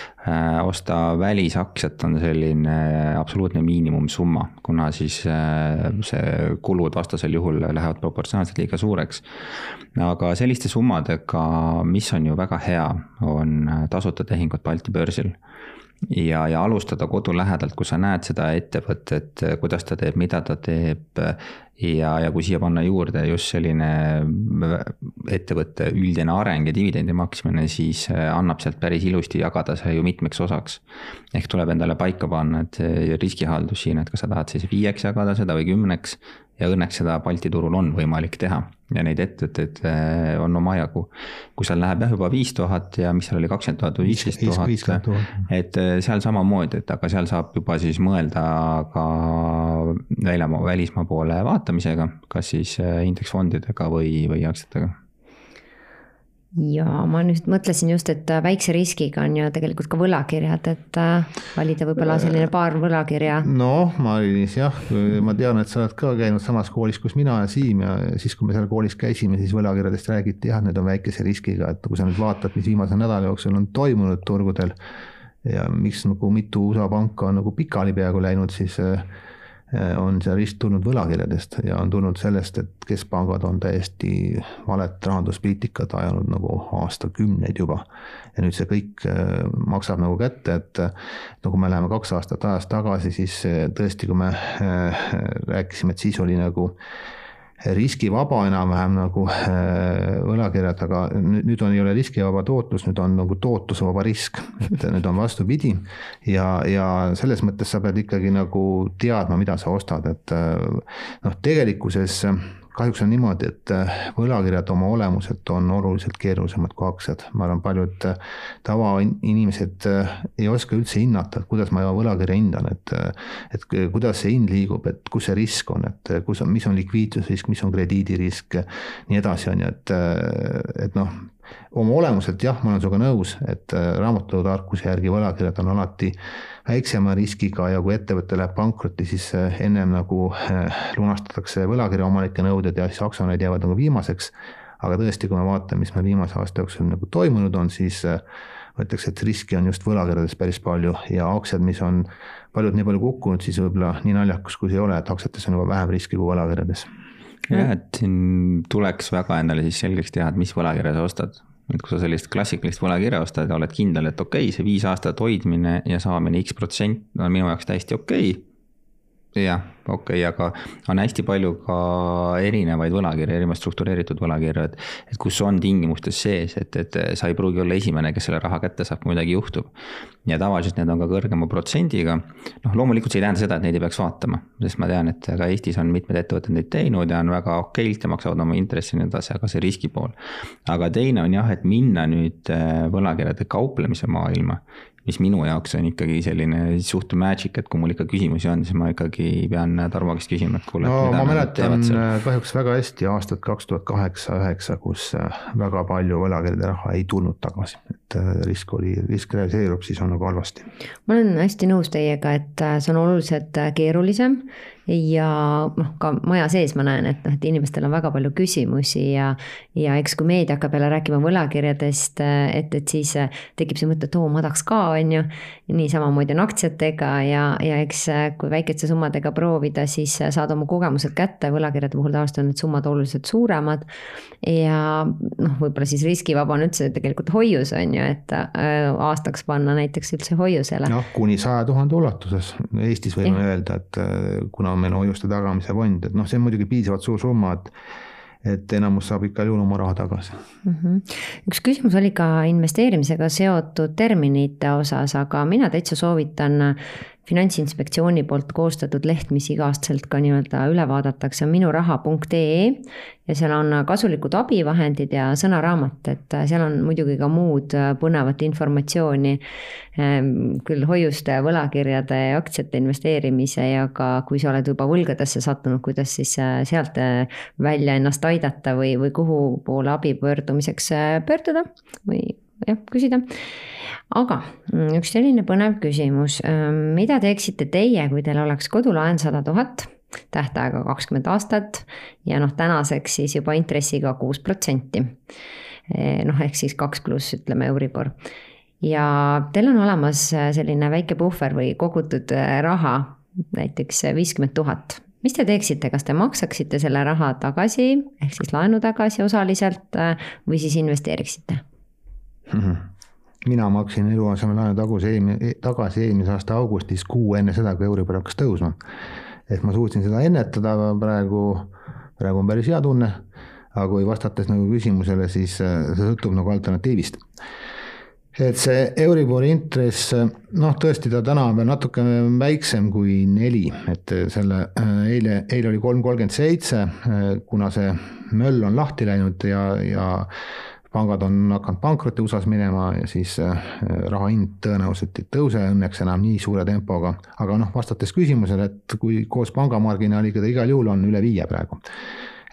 osta välisaktsiat on selline absoluutne miinimumsumma, kuna siis äh, see kulud vastasel juhul lähevad proportsionaalselt liiga suureks. aga selliste summadega, mis on ju väga hea, on tasuta tehingud Balti börsil ja, ja alustada kodu lähedalt, kus sa näed seda ettevõtet, kuidas ta teeb, mida ta teeb. ja, ja kui siia panna juurde just selline ettevõtte üldine areng ja dividendi maksmine, siis annab sealt päris ilusti jagada see ju mitmeks osaks. ehk tuleb endale paika panna, et riskihaldus siin, et kas sa tahad siis viieks jagada seda või kümneks ja õnneks seda Balti turul on võimalik teha. Ja neid ettevõtteid äh, on omajagu. kui seal läheb jah juba viis tuhat ja mis seal oli, kakskümmend tuhat või viisteist tuhat, et äh, seal samamoodi, et aga seal saab juba siis mõelda ka väljamaa, välismaa poole vaatamisega, kas siis äh, indeksfondidega või, või aktsiatega ja ma nüüd mõtlesin just, et äh, väikse riskiga on ju tegelikult ka võlakirjad, et äh, valida võib-olla selline paar võlakirja. noh, Mari-Liis jah, ma tean, et sa oled ka käinud samas koolis, kus mina ja Siim ja siis, kui me seal koolis käisime, siis võlakirjadest räägiti jah, need on väikese riskiga, et kui sa nüüd vaatad, mis viimase nädala jooksul on toimunud turgudel ja miks nagu mitu USA panka on nagu pikali peaaegu läinud, siis äh, Äh, on see risk tulnud võlakirjadest ja on tulnud sellest, et keskpangad on täiesti valet rahanduspoliitikat ajanud nagu aastakümneid juba. ja nüüd see kõik äh, maksab nagu kätte, et no kui me läheme kaks aastat ajas tagasi, siis äh, tõesti, kui me rääkisime, et siis oli nagu riskivaba enam-vähem nagu äh, võlakirjad, aga nüüd on, ei ole riskivaba tootlus, nüüd on nagu tootlusvaba risk, et nüüd on vastupidi. ja, ja selles mõttes sa pead ikkagi nagu teadma, mida sa ostad, et äh, noh, tegelikkuses kahjuks on niimoodi, et võlakirjad oma olemuselt on oluliselt keerulisemad kui aktsiad. ma arvan, paljud tavainimesed ei oska üldse hinnata, et kuidas ma võlakirja hindan, et et kuidas see hind liigub, et kus see risk on, et kus on, mis on likviidsusrisk, mis on krediidirisk, nii edasi, on ju, et, et noh, oma olemuselt jah, ma olen sinuga nõus, et raamatutarkuse järgi võlakirjad on alati väiksema riskiga ja kui ettevõte läheb pankrotti, siis ennem nagu lunastatakse võlakirja omanike nõuded ja siis aktsionärid jäävad nagu viimaseks. aga tõesti, kui me vaatame, mis meil viimase aasta jooksul nagu toimunud on, siis ma ütleks, et riski on just võlakirjades päris palju ja aktsiad, mis on paljud nii palju kukkunud, siis võib-olla nii naljakas, kui see ei ole, et aktsiates on juba vähem riski kui võlakirjades. jah, et siin tuleks väga endale siis selgeks teha, et mis võlakirja sa ostad. Et kui sa sellist klassikalist võlakirja ostad ja oled kindel, et okei okay,, see viis aastat hoidmine ja saamine X protsent on minu jaoks täiesti okei okay jah, okei okay,, aga on hästi palju ka erinevaid võlakirju, erinevaid struktureeritud võlakirju, et, et kus on tingimustes sees, et, et sa ei pruugi olla esimene, kes selle raha kätte saab, kui midagi juhtub. ja tavaliselt need on ka kõrgema protsendiga. noh, loomulikult see ei tähenda seda, et neid ei peaks vaatama, sest ma tean, et ka Eestis on mitmed ettevõtted neid teinud ja on väga okeilt ja maksavad oma intressi ja nii edasi, aga see riski pool. aga teine on jah, et minna nüüd äh, võlakirjade kauplemise maailma mis minu jaoks on ikkagi selline suht magic, et kui mul ikka küsimusi on, siis ma ikkagi pean Tarmo käest küsima, et kuule. no ma mäletan kahjuks väga hästi aastat kaks tuhat kaheksa, üheksa, kus äh, väga palju võlakirjade raha ei tulnud tagasi, et äh, risk oli, risk realiseerub, siis on nagu halvasti. ma olen hästi nõus teiega, et äh, see on oluliselt keerulisem ja noh, ka maja sees ma näen, et noh, et inimestel on väga palju küsimusi ja ja eks kui meedia hakkab jälle rääkima võlakirjadest, et, et siis tekib see mõte, et oo, ma tahaks ka, on ju. nii samamoodi on aktsiatega ja, ja eks kui väikeste summadega proovida, siis saad oma kogemused kätte, võlakirjade puhul tavaliselt on need summad oluliselt suuremad. ja noh, võib-olla siis riskivaba on üldse tegelikult hoius, on ju, et äh, aastaks panna näiteks üldse hoiusele. noh, kuni saja tuhande ulatuses, Eestis võime ja. öelda, et äh, kuna meil hoiuste tagamise fond, et noh, see on muidugi piisavalt suur summa, et et enamus saab igal juhul oma raha tagasi mm. -hmm. üks küsimus oli ka investeerimisega seotud terminite osas, aga mina täitsa soovitan finantsinspektsiooni poolt koostatud leht, mis iga-aastaselt ka nii-öelda üle vaadatakse, on minuraha.ee ja seal on kasulikud abivahendid ja sõnaraamat, et seal on muidugi ka muud põnevat informatsiooni. Ehm, küll hoiuste, võlakirjade ja aktsiate investeerimise ja ka, kui sa oled juba võlgadesse sattunud, kuidas siis sealt välja ennast aidata või, või kuhu poole abi pöördumiseks pöörduda või jah, küsida. Aga mm, üks selline põnev küsimus, mida teeksite teie, kui teil oleks kodulaen sada tuhat, tähtaega kakskümmend aastat ja noh, tänaseks siis juba intressiga kuus protsenti. E, noh, ehk siis kaks pluss ütleme Euribor. ja teil on olemas selline väike puhver või kogutud raha, näiteks viiskümmend tuhat. Mis te teeksite, kas te maksaksite selle raha tagasi ehk siis laenu tagasi osaliselt või siis investeeriksite mina maksin eluasemelaenu taguse eelmine, tagasi eelmise aasta augustis, kuu enne seda, kui Euribor hakkas tõusma. et ma suutsin seda ennetada, praegu, praegu on päris hea tunne, aga kui vastates nagu küsimusele, siis äh, see sõltub nagu alternatiivist. et see Euribori intress, noh, tõesti, ta täna on veel natuke väiksem kui neli, et selle äh, eile, eile oli kolm kolmkümmend seitse, äh, kuna see möll on lahti läinud ja, ja pangad on hakanud pankrotti USA-s minema ja siis äh, raha hind tõenäoliselt ei tõuse õnneks enam nii suure tempoga. aga noh, vastates küsimusele, et kui koos pangamarginaaliga ta igal juhul on üle viie praegu,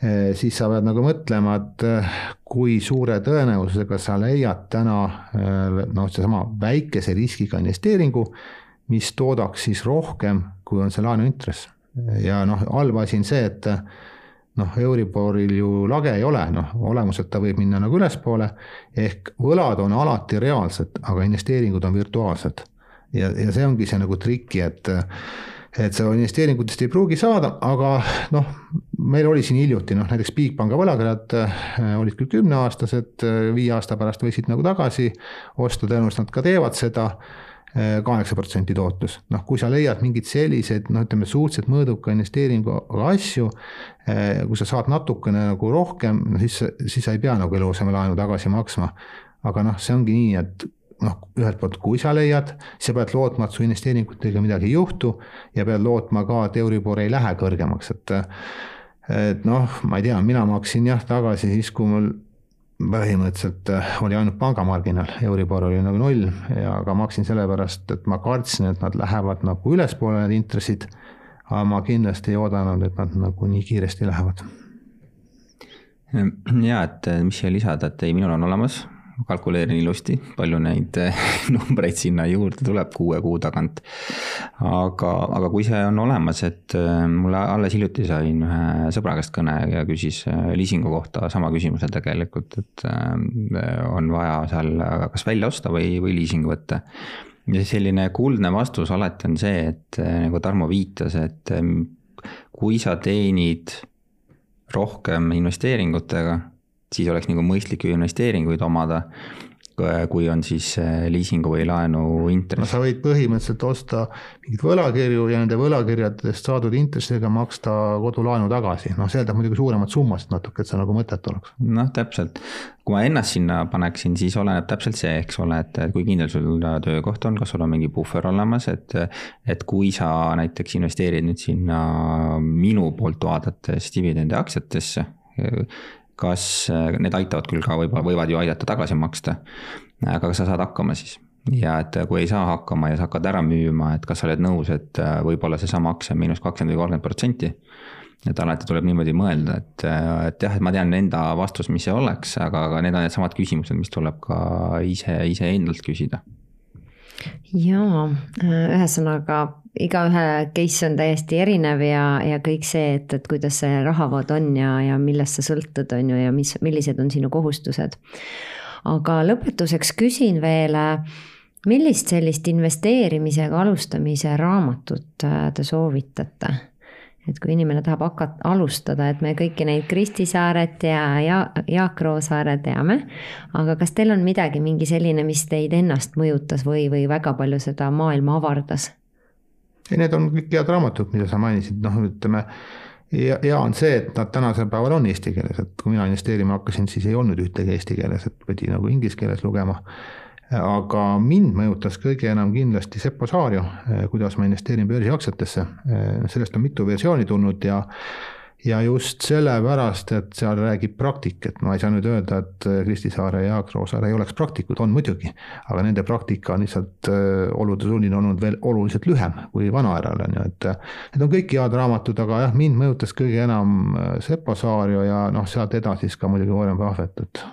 äh, siis sa pead nagu mõtlema, et äh, kui suure tõenäosusega sa leiad täna noh, seesama väikese riskiga investeeringu, mis toodaks siis rohkem, kui on see laenuintress. ja noh, halb asi on see, et noh, Euriboril ju lage ei ole, noh, olemuselt ta võib minna nagu ülespoole, ehk võlad on alati reaalsed, aga investeeringud on virtuaalsed. ja, ja see ongi see nagu triki, et et sa investeeringutest ei pruugi saada, aga noh, meil oli siin hiljuti noh, näiteks Bigpanga võlakirjad äh, olid küll kümneaastased, viie aasta pärast võisid nagu tagasi osta, tõenäoliselt nad ka teevad seda kaheksa protsenti tootlus. noh, kui sa leiad mingeid selliseid noh, ütleme suhteliselt mõõduka investeeringuga asju, eh, kui sa saad natukene nagu rohkem, no siis, siis sa ei pea nagu eluasemelaenu tagasi maksma. aga noh, see ongi nii, et noh, ühelt poolt, kui sa leiad, sa pead lootma, et su investeeringutega midagi ei juhtu ja pead lootma ka, et Euribor ei lähe kõrgemaks, et et noh, ma ei tea, mina maksin jah tagasi siis, kui mul põhimõtteliselt äh, oli ainult pangamarginaal, Euribor oli nagu null ja aga maksin sellepärast, et ma kartsin, et nad lähevad nagu ülespoole, need intressid. aga ma kindlasti ei oodanud, et nad nagu nii kiiresti lähevad. ja, et mis siia lisada, et ei, minul on olemas kalkuleerin ilusti, palju neid eh, [laughs] numbreid sinna juurde tuleb kuue kuu tagant. aga, aga kui see on olemas, et eh, mulle alles hiljuti sain ühe sõbra käest kõne ja küsis eh, liisingu kohta sama küsimuse tegelikult, et on vaja seal kas välja osta või, või liising võtta ja selline kuldne vastus alati on see, et nagu Tarmo viitas, et kui sa teenid rohkem investeeringutega siis oleks nagu mõistlik ju investeeringuid omada kui on siis äh, liisingu või laenu intress. no sa võid põhimõtteliselt osta mingeid võlakirju ja nende võlakirjadest saadud intressiga maksta kodulaenu tagasi, noh, see eeldab muidugi suuremat summasid natuke, et see nagu mõtet oleks. noh, täpselt, kui ma ennast sinna paneksin, siis oleneb täpselt see, eks ole, et kui kindel sul töökoht on, kas sul on mingi puhver olemas, et et kui sa näiteks investeerid nüüd sinna minu poolt vaadates dividendi aktsiatesse, kas äh, need aitavad küll ka võib-olla, võivad ju aidata tagasi maksta, aga kas sa saad hakkama siis? ja et kui ei saa hakkama ja sa hakkad ära müüma, et kas sa oled nõus, et äh, võib-olla seesama aktsia on miinus kakskümmend või kolmkümmend protsenti. et alati tuleb niimoodi mõelda, et, äh, et jah, et ma tean enda vastus, mis see oleks, aga, aga need on needsamad küsimused, mis tuleb ka ise, iseendalt küsida. jaa, ühesõnaga igaühe case on täiesti erinev ja, ja kõik see, et, et kuidas see rahavood on ja, ja millest sa sõltud, on ju, ja mis, millised on sinu kohustused. aga lõpetuseks küsin veel, millist sellist investeerimisega alustamise raamatut äh, te soovitate? et kui inimene tahab hakata, alustada, et me kõiki neid Kristi Saaret ja, ja Jaak Roosaare teame, aga kas teil on midagi, mingi selline, mis teid ennast mõjutas või, või väga palju seda maailma avardas? Ei, need on kõik head raamatud, mida sa mainisid, noh, ütleme ja hea on see, et nad tänasel päeval on eesti keeles, et kui mina investeerima hakkasin, siis ei olnud ühtegi eesti keeles, et pidi nagu inglise keeles lugema. aga mind mõjutas kõige enam kindlasti Seppo Saarjo, kuidas ma investeerin börsiaktsiatesse, sellest on mitu versiooni tulnud ja ja just sellepärast, et seal räägib praktik, et ma ei saa nüüd öelda, et äh, Kristi Saare ja Jaak Roosaare ei oleks praktikud, on muidugi, aga nende praktika on lihtsalt äh, olude sunnil olnud veel oluliselt lühem kui Vanaerale, on ju, et äh, need on kõik head raamatud, aga jah, mind mõjutas kõige enam Sepo Saarjo ja noh, sealt edasi siis ka muidugi Warren Buffett, et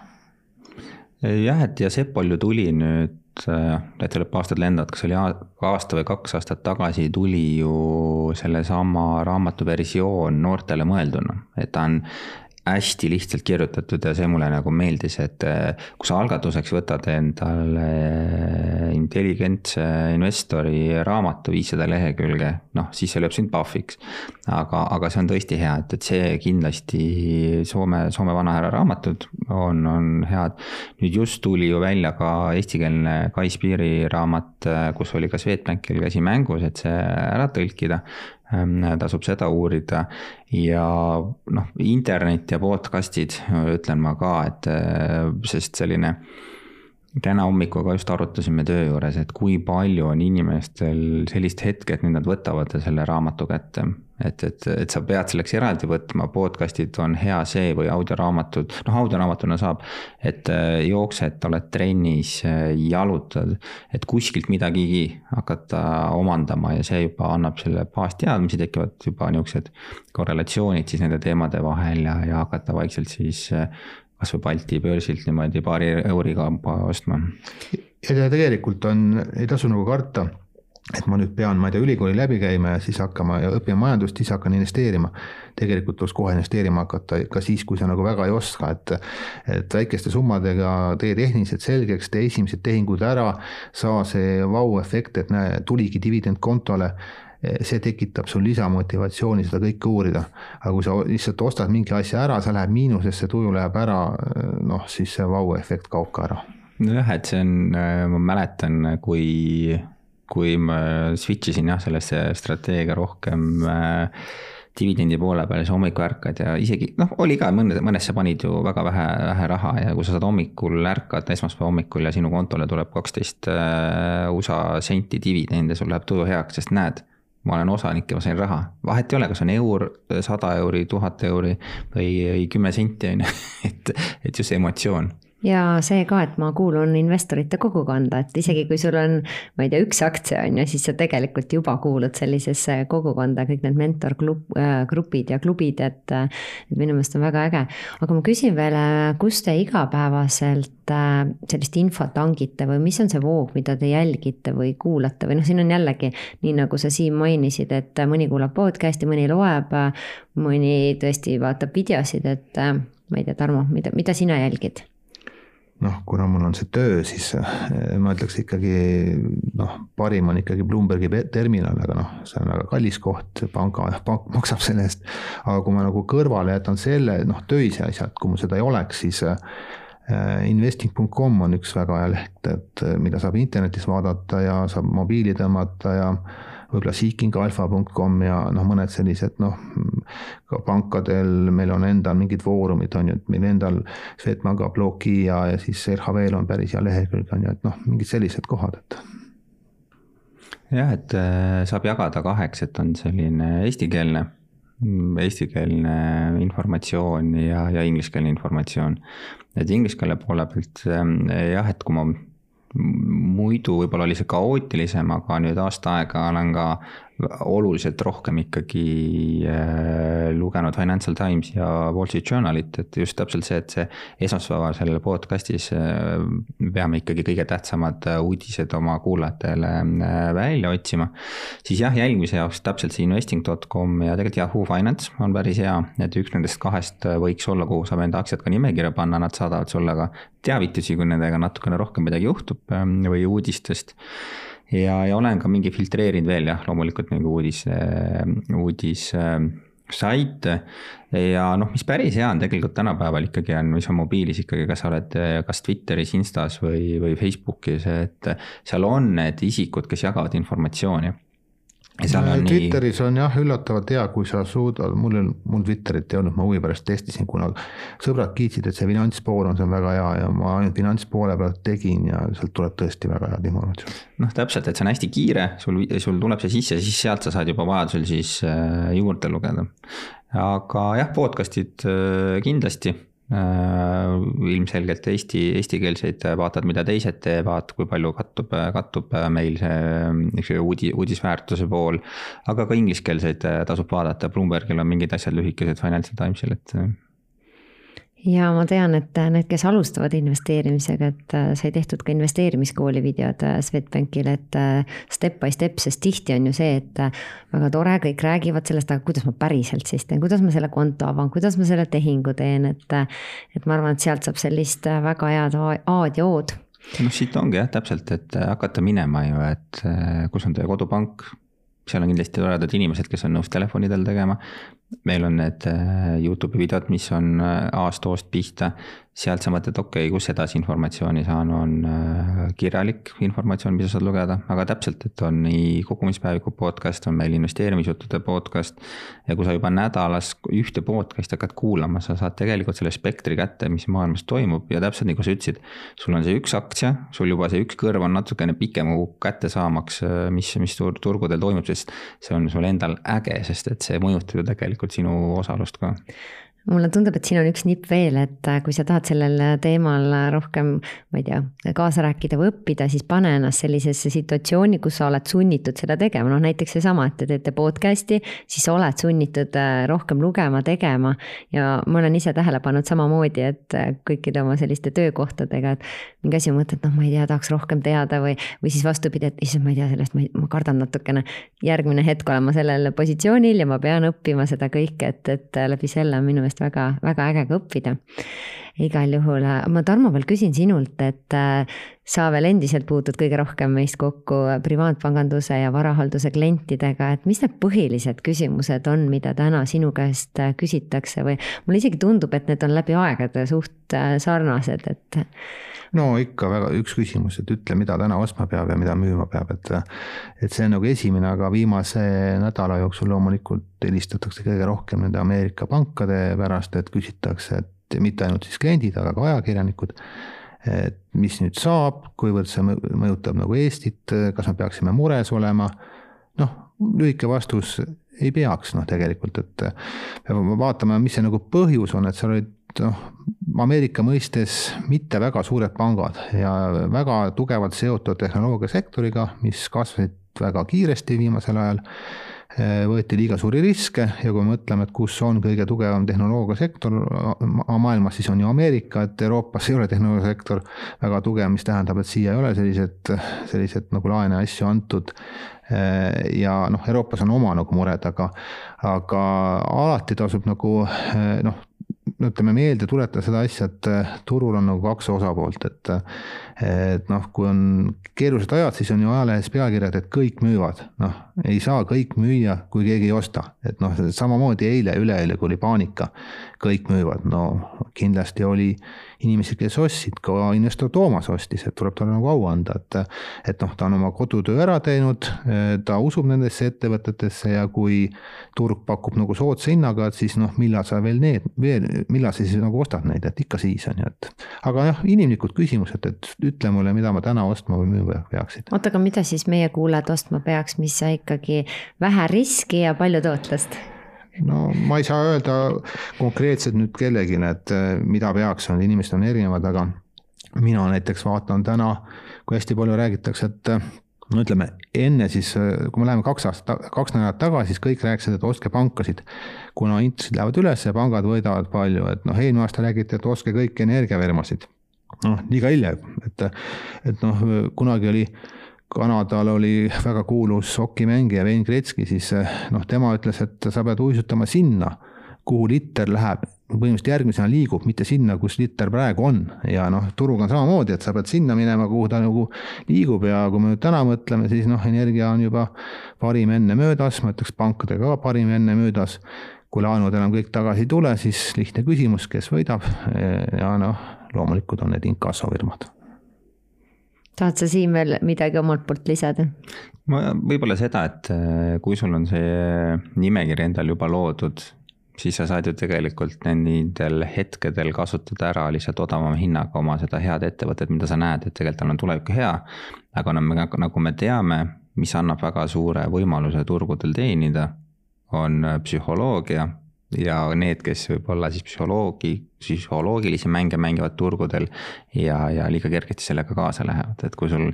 jah, et ja Sepol ju tuli nüüd täitsa lõpp aastad lendavad, kas oli aasta või kaks aastat tagasi tuli ju sellesama raamatu versioon noortele mõelduna, et ta on hästi lihtsalt kirjutatud ja see mulle nagu meeldis, et eh, kui sa algatuseks võtad endale intelligentse investori raamatu viissada lehekülge, noh, siis see lööb sind pahviks. aga, aga see on tõesti hea, et, et see kindlasti Soome, Soome vanahärra raamatud on, on head. nüüd just tuli ju välja ka eestikeelne Kai Spiiri raamat, kus oli ka Swedbankil käsi mängus, et see ära tõlkida tasub seda uurida ja noh, internet ja podcast'id ütlen ma ka, et äh, sest selline täna hommikul ka just arutasime töö juures, et kui palju on inimestel sellist hetke, et nüüd nad võtavad selle raamatu kätte. Et, et, et sa pead selleks eraldi võtma, podcast'id on hea see või audioraamatud, noh audioraamatuna saab, et äh, jooksed, oled trennis, äh, jalutad, et kuskilt midagigi hakata omandama ja see juba annab selle baasteadmisi, tekivad juba niisugused korrelatsioonid siis nende teemade vahel ja, ja hakata vaikselt siis äh, kasvõi Balti börsilt niimoodi paari euri kaupa ostma. ja tegelikult on, ei tasu nagu karta, et ma nüüd pean, ma ei tea, ülikooli läbi käima ja siis hakkama ja õppima majandust, siis hakkan investeerima. tegelikult tuleks kohe investeerima hakata ka siis, kui sa nagu väga ei oska, et et väikeste summadega tee tehnilised selgeks, tee esimesed tehingud ära, saa see vau-efekt, et näe, tuligi dividend kontole see tekitab sul lisamotivatsiooni seda kõike uurida. aga kui sa lihtsalt ostad mingi asja ära, sa lähed miinusesse, tuju läheb ära, noh, siis see vau-efekt kaob ka ära. nojah, et see on, ma mäletan, kui, kui ma switch isin jah, sellesse strateegia rohkem äh, dividendi poole peal, siis hommikul ärkad ja isegi noh, oli ka mõne, mõnesse panid ju väga vähe, vähe raha ja kui sa saad hommikul ärkad, esmaspäeva hommikul ja sinu kontole tuleb kaksteist USA senti dividende, sul läheb tuju heaks, sest näed ma olen osanik ja ma sain raha. vahet ei ole, kas on eur, sada euri, tuhat euri või, või kümme senti, on ju, [laughs] et, et just see emotsioon ja see ka, et ma kuulun investorite kogukonda, et isegi kui sul on, ma ei tea, üks aktsia on ju, siis sa tegelikult juba kuulud sellisesse kogukonda, kõik need mentorgrupid ja klubid, et. et minu meelest on väga äge, aga ma küsin veel, kus te igapäevaselt äh, sellist infot hangite või mis on see voog, mida te jälgite või kuulate või noh, siin on jällegi nii nagu sa Siim mainisid, et mõni kuulab podcast'i, mõni loeb, mõni tõesti vaatab videosid, et ma ei tea, Tarmo, mida, mida sina jälgid? Noh, kuna mul on see töö, siis eh, ma ütleks ikkagi noh, parim on ikkagi Bloombergi terminal, aga noh, see on väga kallis koht, panga, pank [laughs] maksab selle eest. aga kui ma nagu kõrvale jätan selle, noh, töise asjad, kui mul seda ei oleks, siis eh, investing.com on üks väga hea leht, et mida saab internetis vaadata ja saab mobiili tõmmata ja võib-olla seekingalpha.com ja noh, mõned sellised noh, ka pankadel meil on endal mingid foorumid on ju, et meil endal Swedbanka blogi ja, ja siis RHV-l on päris hea lehekülg on ju, et noh, mingid sellised kohad, et jah, et äh, saab jagada kaheks, et on selline eestikeelne, eestikeelne informatsioon ja, ja ingliskeelne informatsioon. et inglise keele poole pealt äh, jah, et kui ma muidu võib-olla oli see kaootilisem, aga nüüd aasta aega olen ka oluliselt rohkem ikkagi äh, lugenud Financial Times ja Wall Street Journalit, et just täpselt see, et see esmaspäevasel podcast'is äh, peame ikkagi kõige tähtsamad äh, uudised oma kuulajatele välja otsima. siis jah, jälgimise jaoks täpselt see investing.com ja tegelikult Yahoo Finance on päris hea, et üks nendest kahest võiks olla, kuhu saab enda aktsiad ka nimekirja panna, nad saadavad sulle ka teavitusi, kui nendega natukene rohkem midagi juhtub või uudistest ja, ja olen ka mingi filtreerinud veel jah, loomulikult nagu uudis, uudis saite ja noh, mis päris hea on tegelikult tänapäeval ikkagi on, mis on mobiilis ikkagi, kas sa oled kas Twitteris, Instas või, või Facebookis, et seal on need isikud, kes jagavad informatsiooni Twitteris nii... on jah üllatavalt hea, kui sa suudad, mul on, mul Twitterit ei olnud, ma huvi pärast testisin kunagi. sõbrad kiitsid, et see finantspool on, on väga hea ja ma ainult finantspoole pealt tegin ja sealt tuleb tõesti väga head informatsiooni. noh, täpselt, et see on hästi kiire, sul, sul tuleb see sisse, siis sealt sa saad juba vajadusel siis äh, juurde lugeda. aga jah, podcast'id äh, kindlasti Äh, ilmselgelt Eesti, eestikeelseid vaatad, mida teised teevad, kui palju kattub, kattub meil see, see uudi-, uudisväärtuse pool. aga ka ingliskeelseid tasub vaadata, Bloombergil on mingid asjad lühikesed Financial Timesil, et ja ma tean, et need, kes alustavad investeerimisega, et äh, sai tehtud ka investeerimiskooli videod äh, Swedbankile, et äh, step by step, sest tihti on ju see, et väga tore, kõik räägivad sellest, aga kuidas ma päriselt siis teen, kuidas ma selle konto avan, kuidas ma selle tehingu teen, et. et ma arvan, et sealt saab sellist väga head A-d ja O-d. noh, siit ongi jah, täpselt, et hakata minema ju, et kus on teie kodupank seal on kindlasti toredad inimesed, kes on nõus telefonidel tegema, meil on need äh, Youtube'i videod, mis on äh, A-stoost pihta, sealt sa mõtled, okei okay,, kus edasi informatsiooni saan, on äh, kirjalik informatsioon, mida saad lugeda, aga täpselt, et on nii kogumispäeviku podcast, on meil investeerimisjuttude podcast. ja kui sa juba nädalas ühte podcast'i hakkad kuulama, sa saad tegelikult selle spektri kätte, mis maailmas toimub ja täpselt nagu sa ütlesid. sul on see üks aktsia, sul juba see üks kõrv on natukene pikem kätte saamaks, mis, mis turgudel toimub, sest see on sul endal äge, sest et see mõjutab ju tegelikult sinu osalust ka mulle tundub, et siin on üks nipp veel, et äh, kui sa tahad sellel teemal rohkem, ma ei tea, kaasa rääkida või õppida, siis pane ennast sellisesse situatsiooni, kus sa oled sunnitud seda tegema, noh näiteks seesama, et te teete podcast'i, siis sa oled sunnitud äh, rohkem lugema, tegema. ja ma olen ise tähele pannud samamoodi, et äh, kõikide oma selliste töökohtadega, et mingi asi mõtled, noh, ma ei tea, tahaks rohkem teada või, või siis vastupidi, et issand, ma ei tea sellest, ma, ma kardan natukene. järgmine hetk olen ma sellel positsioonil ja ma pean õppima seda kõike, et, et läbi selle on minu meelest väga, väga äge ka õppida. Igal juhul, ma Tarmo veel küsin sinult, et äh, sa veel endiselt puutud kõige rohkem meist kokku privaatpanganduse ja varahalduse klientidega, et mis need põhilised küsimused on, mida täna sinu käest äh, küsitakse või mulle isegi tundub, et need on läbi aegade suht äh, sarnased, et no ikka väga üks küsimus, et ütle, mida täna ostma peab ja mida müüma peab, et. et see on nagu esimene, aga viimase nädala jooksul loomulikult helistatakse kõige rohkem nende Ameerika pankade pärast, et küsitakse, et mitte ainult siis kliendid, aga ka ajakirjanikud. et mis nüüd saab, kuivõrd see mõjutab nagu Eestit, kas me peaksime mures olema. noh, lühike vastus ei peaks noh, tegelikult, et peame vaatama, mis see nagu põhjus on, et seal olid noh, Ameerika mõistes mitte väga suured pangad ja väga tugevalt seotud tehnoloogiasektoriga, mis kasvasid väga kiiresti viimasel ajal võeti liiga suuri riske ja kui mõtleme, et kus on kõige tugevam tehnoloogiasektor maailmas, siis on ju Ameerika, et Euroopas ei ole tehnoloogiasektor väga tugev, mis tähendab, et siia ei ole sellised, sellised nagu laene asju antud. Eh, ja noh, Euroopas on oma nagu mured, aga, aga alati tasub nagu eh, noh, ütleme meelde tuletada seda asja, et turul on nagu kaks osapoolt, et et noh, kui on keerulised ajad, siis on ju ajalehes pealkirjad, et kõik müüvad, noh, ei saa kõik müüa, kui keegi ei osta, et noh, samamoodi eile, üleeile, kui oli paanika, kõik müüvad, no kindlasti oli inimesi, kes ostsid, ka investor Toomas ostis, et tuleb talle nagu au anda, et et noh, ta on oma kodutöö ära teinud, ta usub nendesse ettevõtetesse ja kui turg pakub nagu soodsa hinnaga, et siis noh, millal sa veel need, veel, millal sa siis nagu ostad neid, et ikka siis on ju, et. Aga jah, inimlikud küsimused, et ütle mulle, mida ma täna ostma või müüma peaksin. oota, aga mida siis meie kuulajad ostma peaks, mis ikkagi vähe riski ja palju tootlust? no ma ei saa öelda konkreetselt nüüd kellelegi, et eh, mida peaks, inimesed on erinevad, aga mina näiteks vaatan täna, kui hästi palju räägitakse, et eh, no ütleme, enne siis, eh, kui me läheme kaks aastat, kaks nädalat tagasi, siis kõik rääkisid, et ostke pankasid. kuna intressid lähevad üles ja pangad võidavad palju, et noh, eelmine aasta räägiti, et ostke kõiki energiafirmasid. Noh, liiga hilja, et, et noh, kunagi oli Kanadal oli väga kuulus hokimängija Wayne Gretzky, siis noh, tema ütles, et sa pead uisutama sinna, kuhu liter läheb, põhimõtteliselt järgmisena liigub, mitte sinna, kus liter praegu on. ja noh, turuga on samamoodi, et sa pead sinna minema, kuhu ta nagu liigub ja kui me nüüd täna mõtleme, siis noh, energia on juba parim enne möödas, ma ütleks pankadega ka parim enne möödas. kui laenud enam kõik tagasi ei tule, siis lihtne küsimus, kes võidab ja noh, loomulikult on need inkassofirmad tahad sa siin veel midagi omalt poolt lisada? ma võib-olla seda, et äh, kui sul on see nimekiri endal juba loodud, siis sa saad ju tegelikult nendel hetkedel kasutada ära lihtsalt odavama hinnaga oma seda head ettevõtet, mida sa näed, et tegelikult tal on tulevik hea. aga nagu me teame, mis annab väga suure võimaluse turgudel teenida, on psühholoogia ja need, kes võib-olla siis psühholoogi, psühholoogilisi mänge mängivad turgudel ja, ja liiga kergesti sellega kaasa lähevad, et kui sul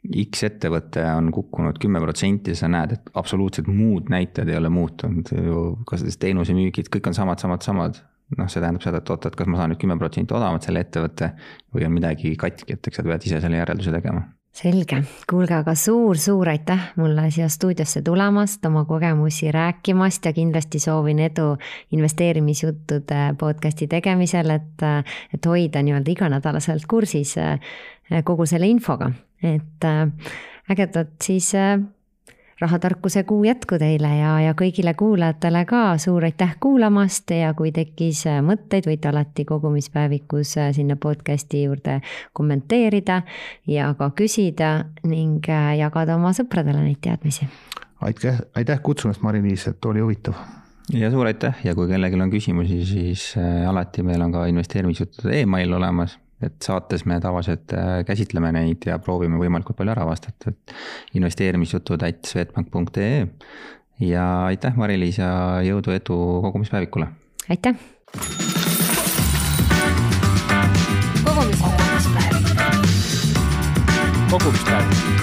X ettevõte on kukkunud kümme protsenti, sa näed, et absoluutselt muud näitajad ei ole muutunud. Ju, kasutades teenusemüügid, kõik on samad, samad, samad. noh, see tähendab seda, et oot, et kas ma saan nüüd kümme protsenti odavamalt selle ettevõtte või on midagi katki, et eks sa pead ise selle järelduse tegema selge, kuulge, aga suur-suur aitäh mulle siia stuudiosse tulemast, oma kogemusi rääkimast ja kindlasti soovin edu investeerimisjuttude podcast'i tegemisel, et, et hoida nii-öelda iganädalaselt kursis eh, kogu selle infoga, et eh, ägedat siis eh, rahatarkuse kuu jätku teile ja, ja kõigile kuulajatele ka suur aitäh kuulamast ja kui tekkis äh, mõtteid, võite alati kogumispäevikus äh, sinna podcast'i juurde kommenteerida ja ka küsida ning äh, jagada oma sõpradele neid teadmisi. aitäh, aitäh kutsumast, Mari-Liis, et oli huvitav ja suur aitäh ja kui kellelgi on küsimusi, siis alati meil on ka investeerimisjuttude email olemas et saates me tavaliselt äh, käsitleme neid ja proovime võimalikult palju ära vastata, et investeerimisjutud at swedbank.ee ja aitäh, Mari-Liis ja jõudu-edu kogumispäevikule! aitäh! kogumispäevik. kogumispäevik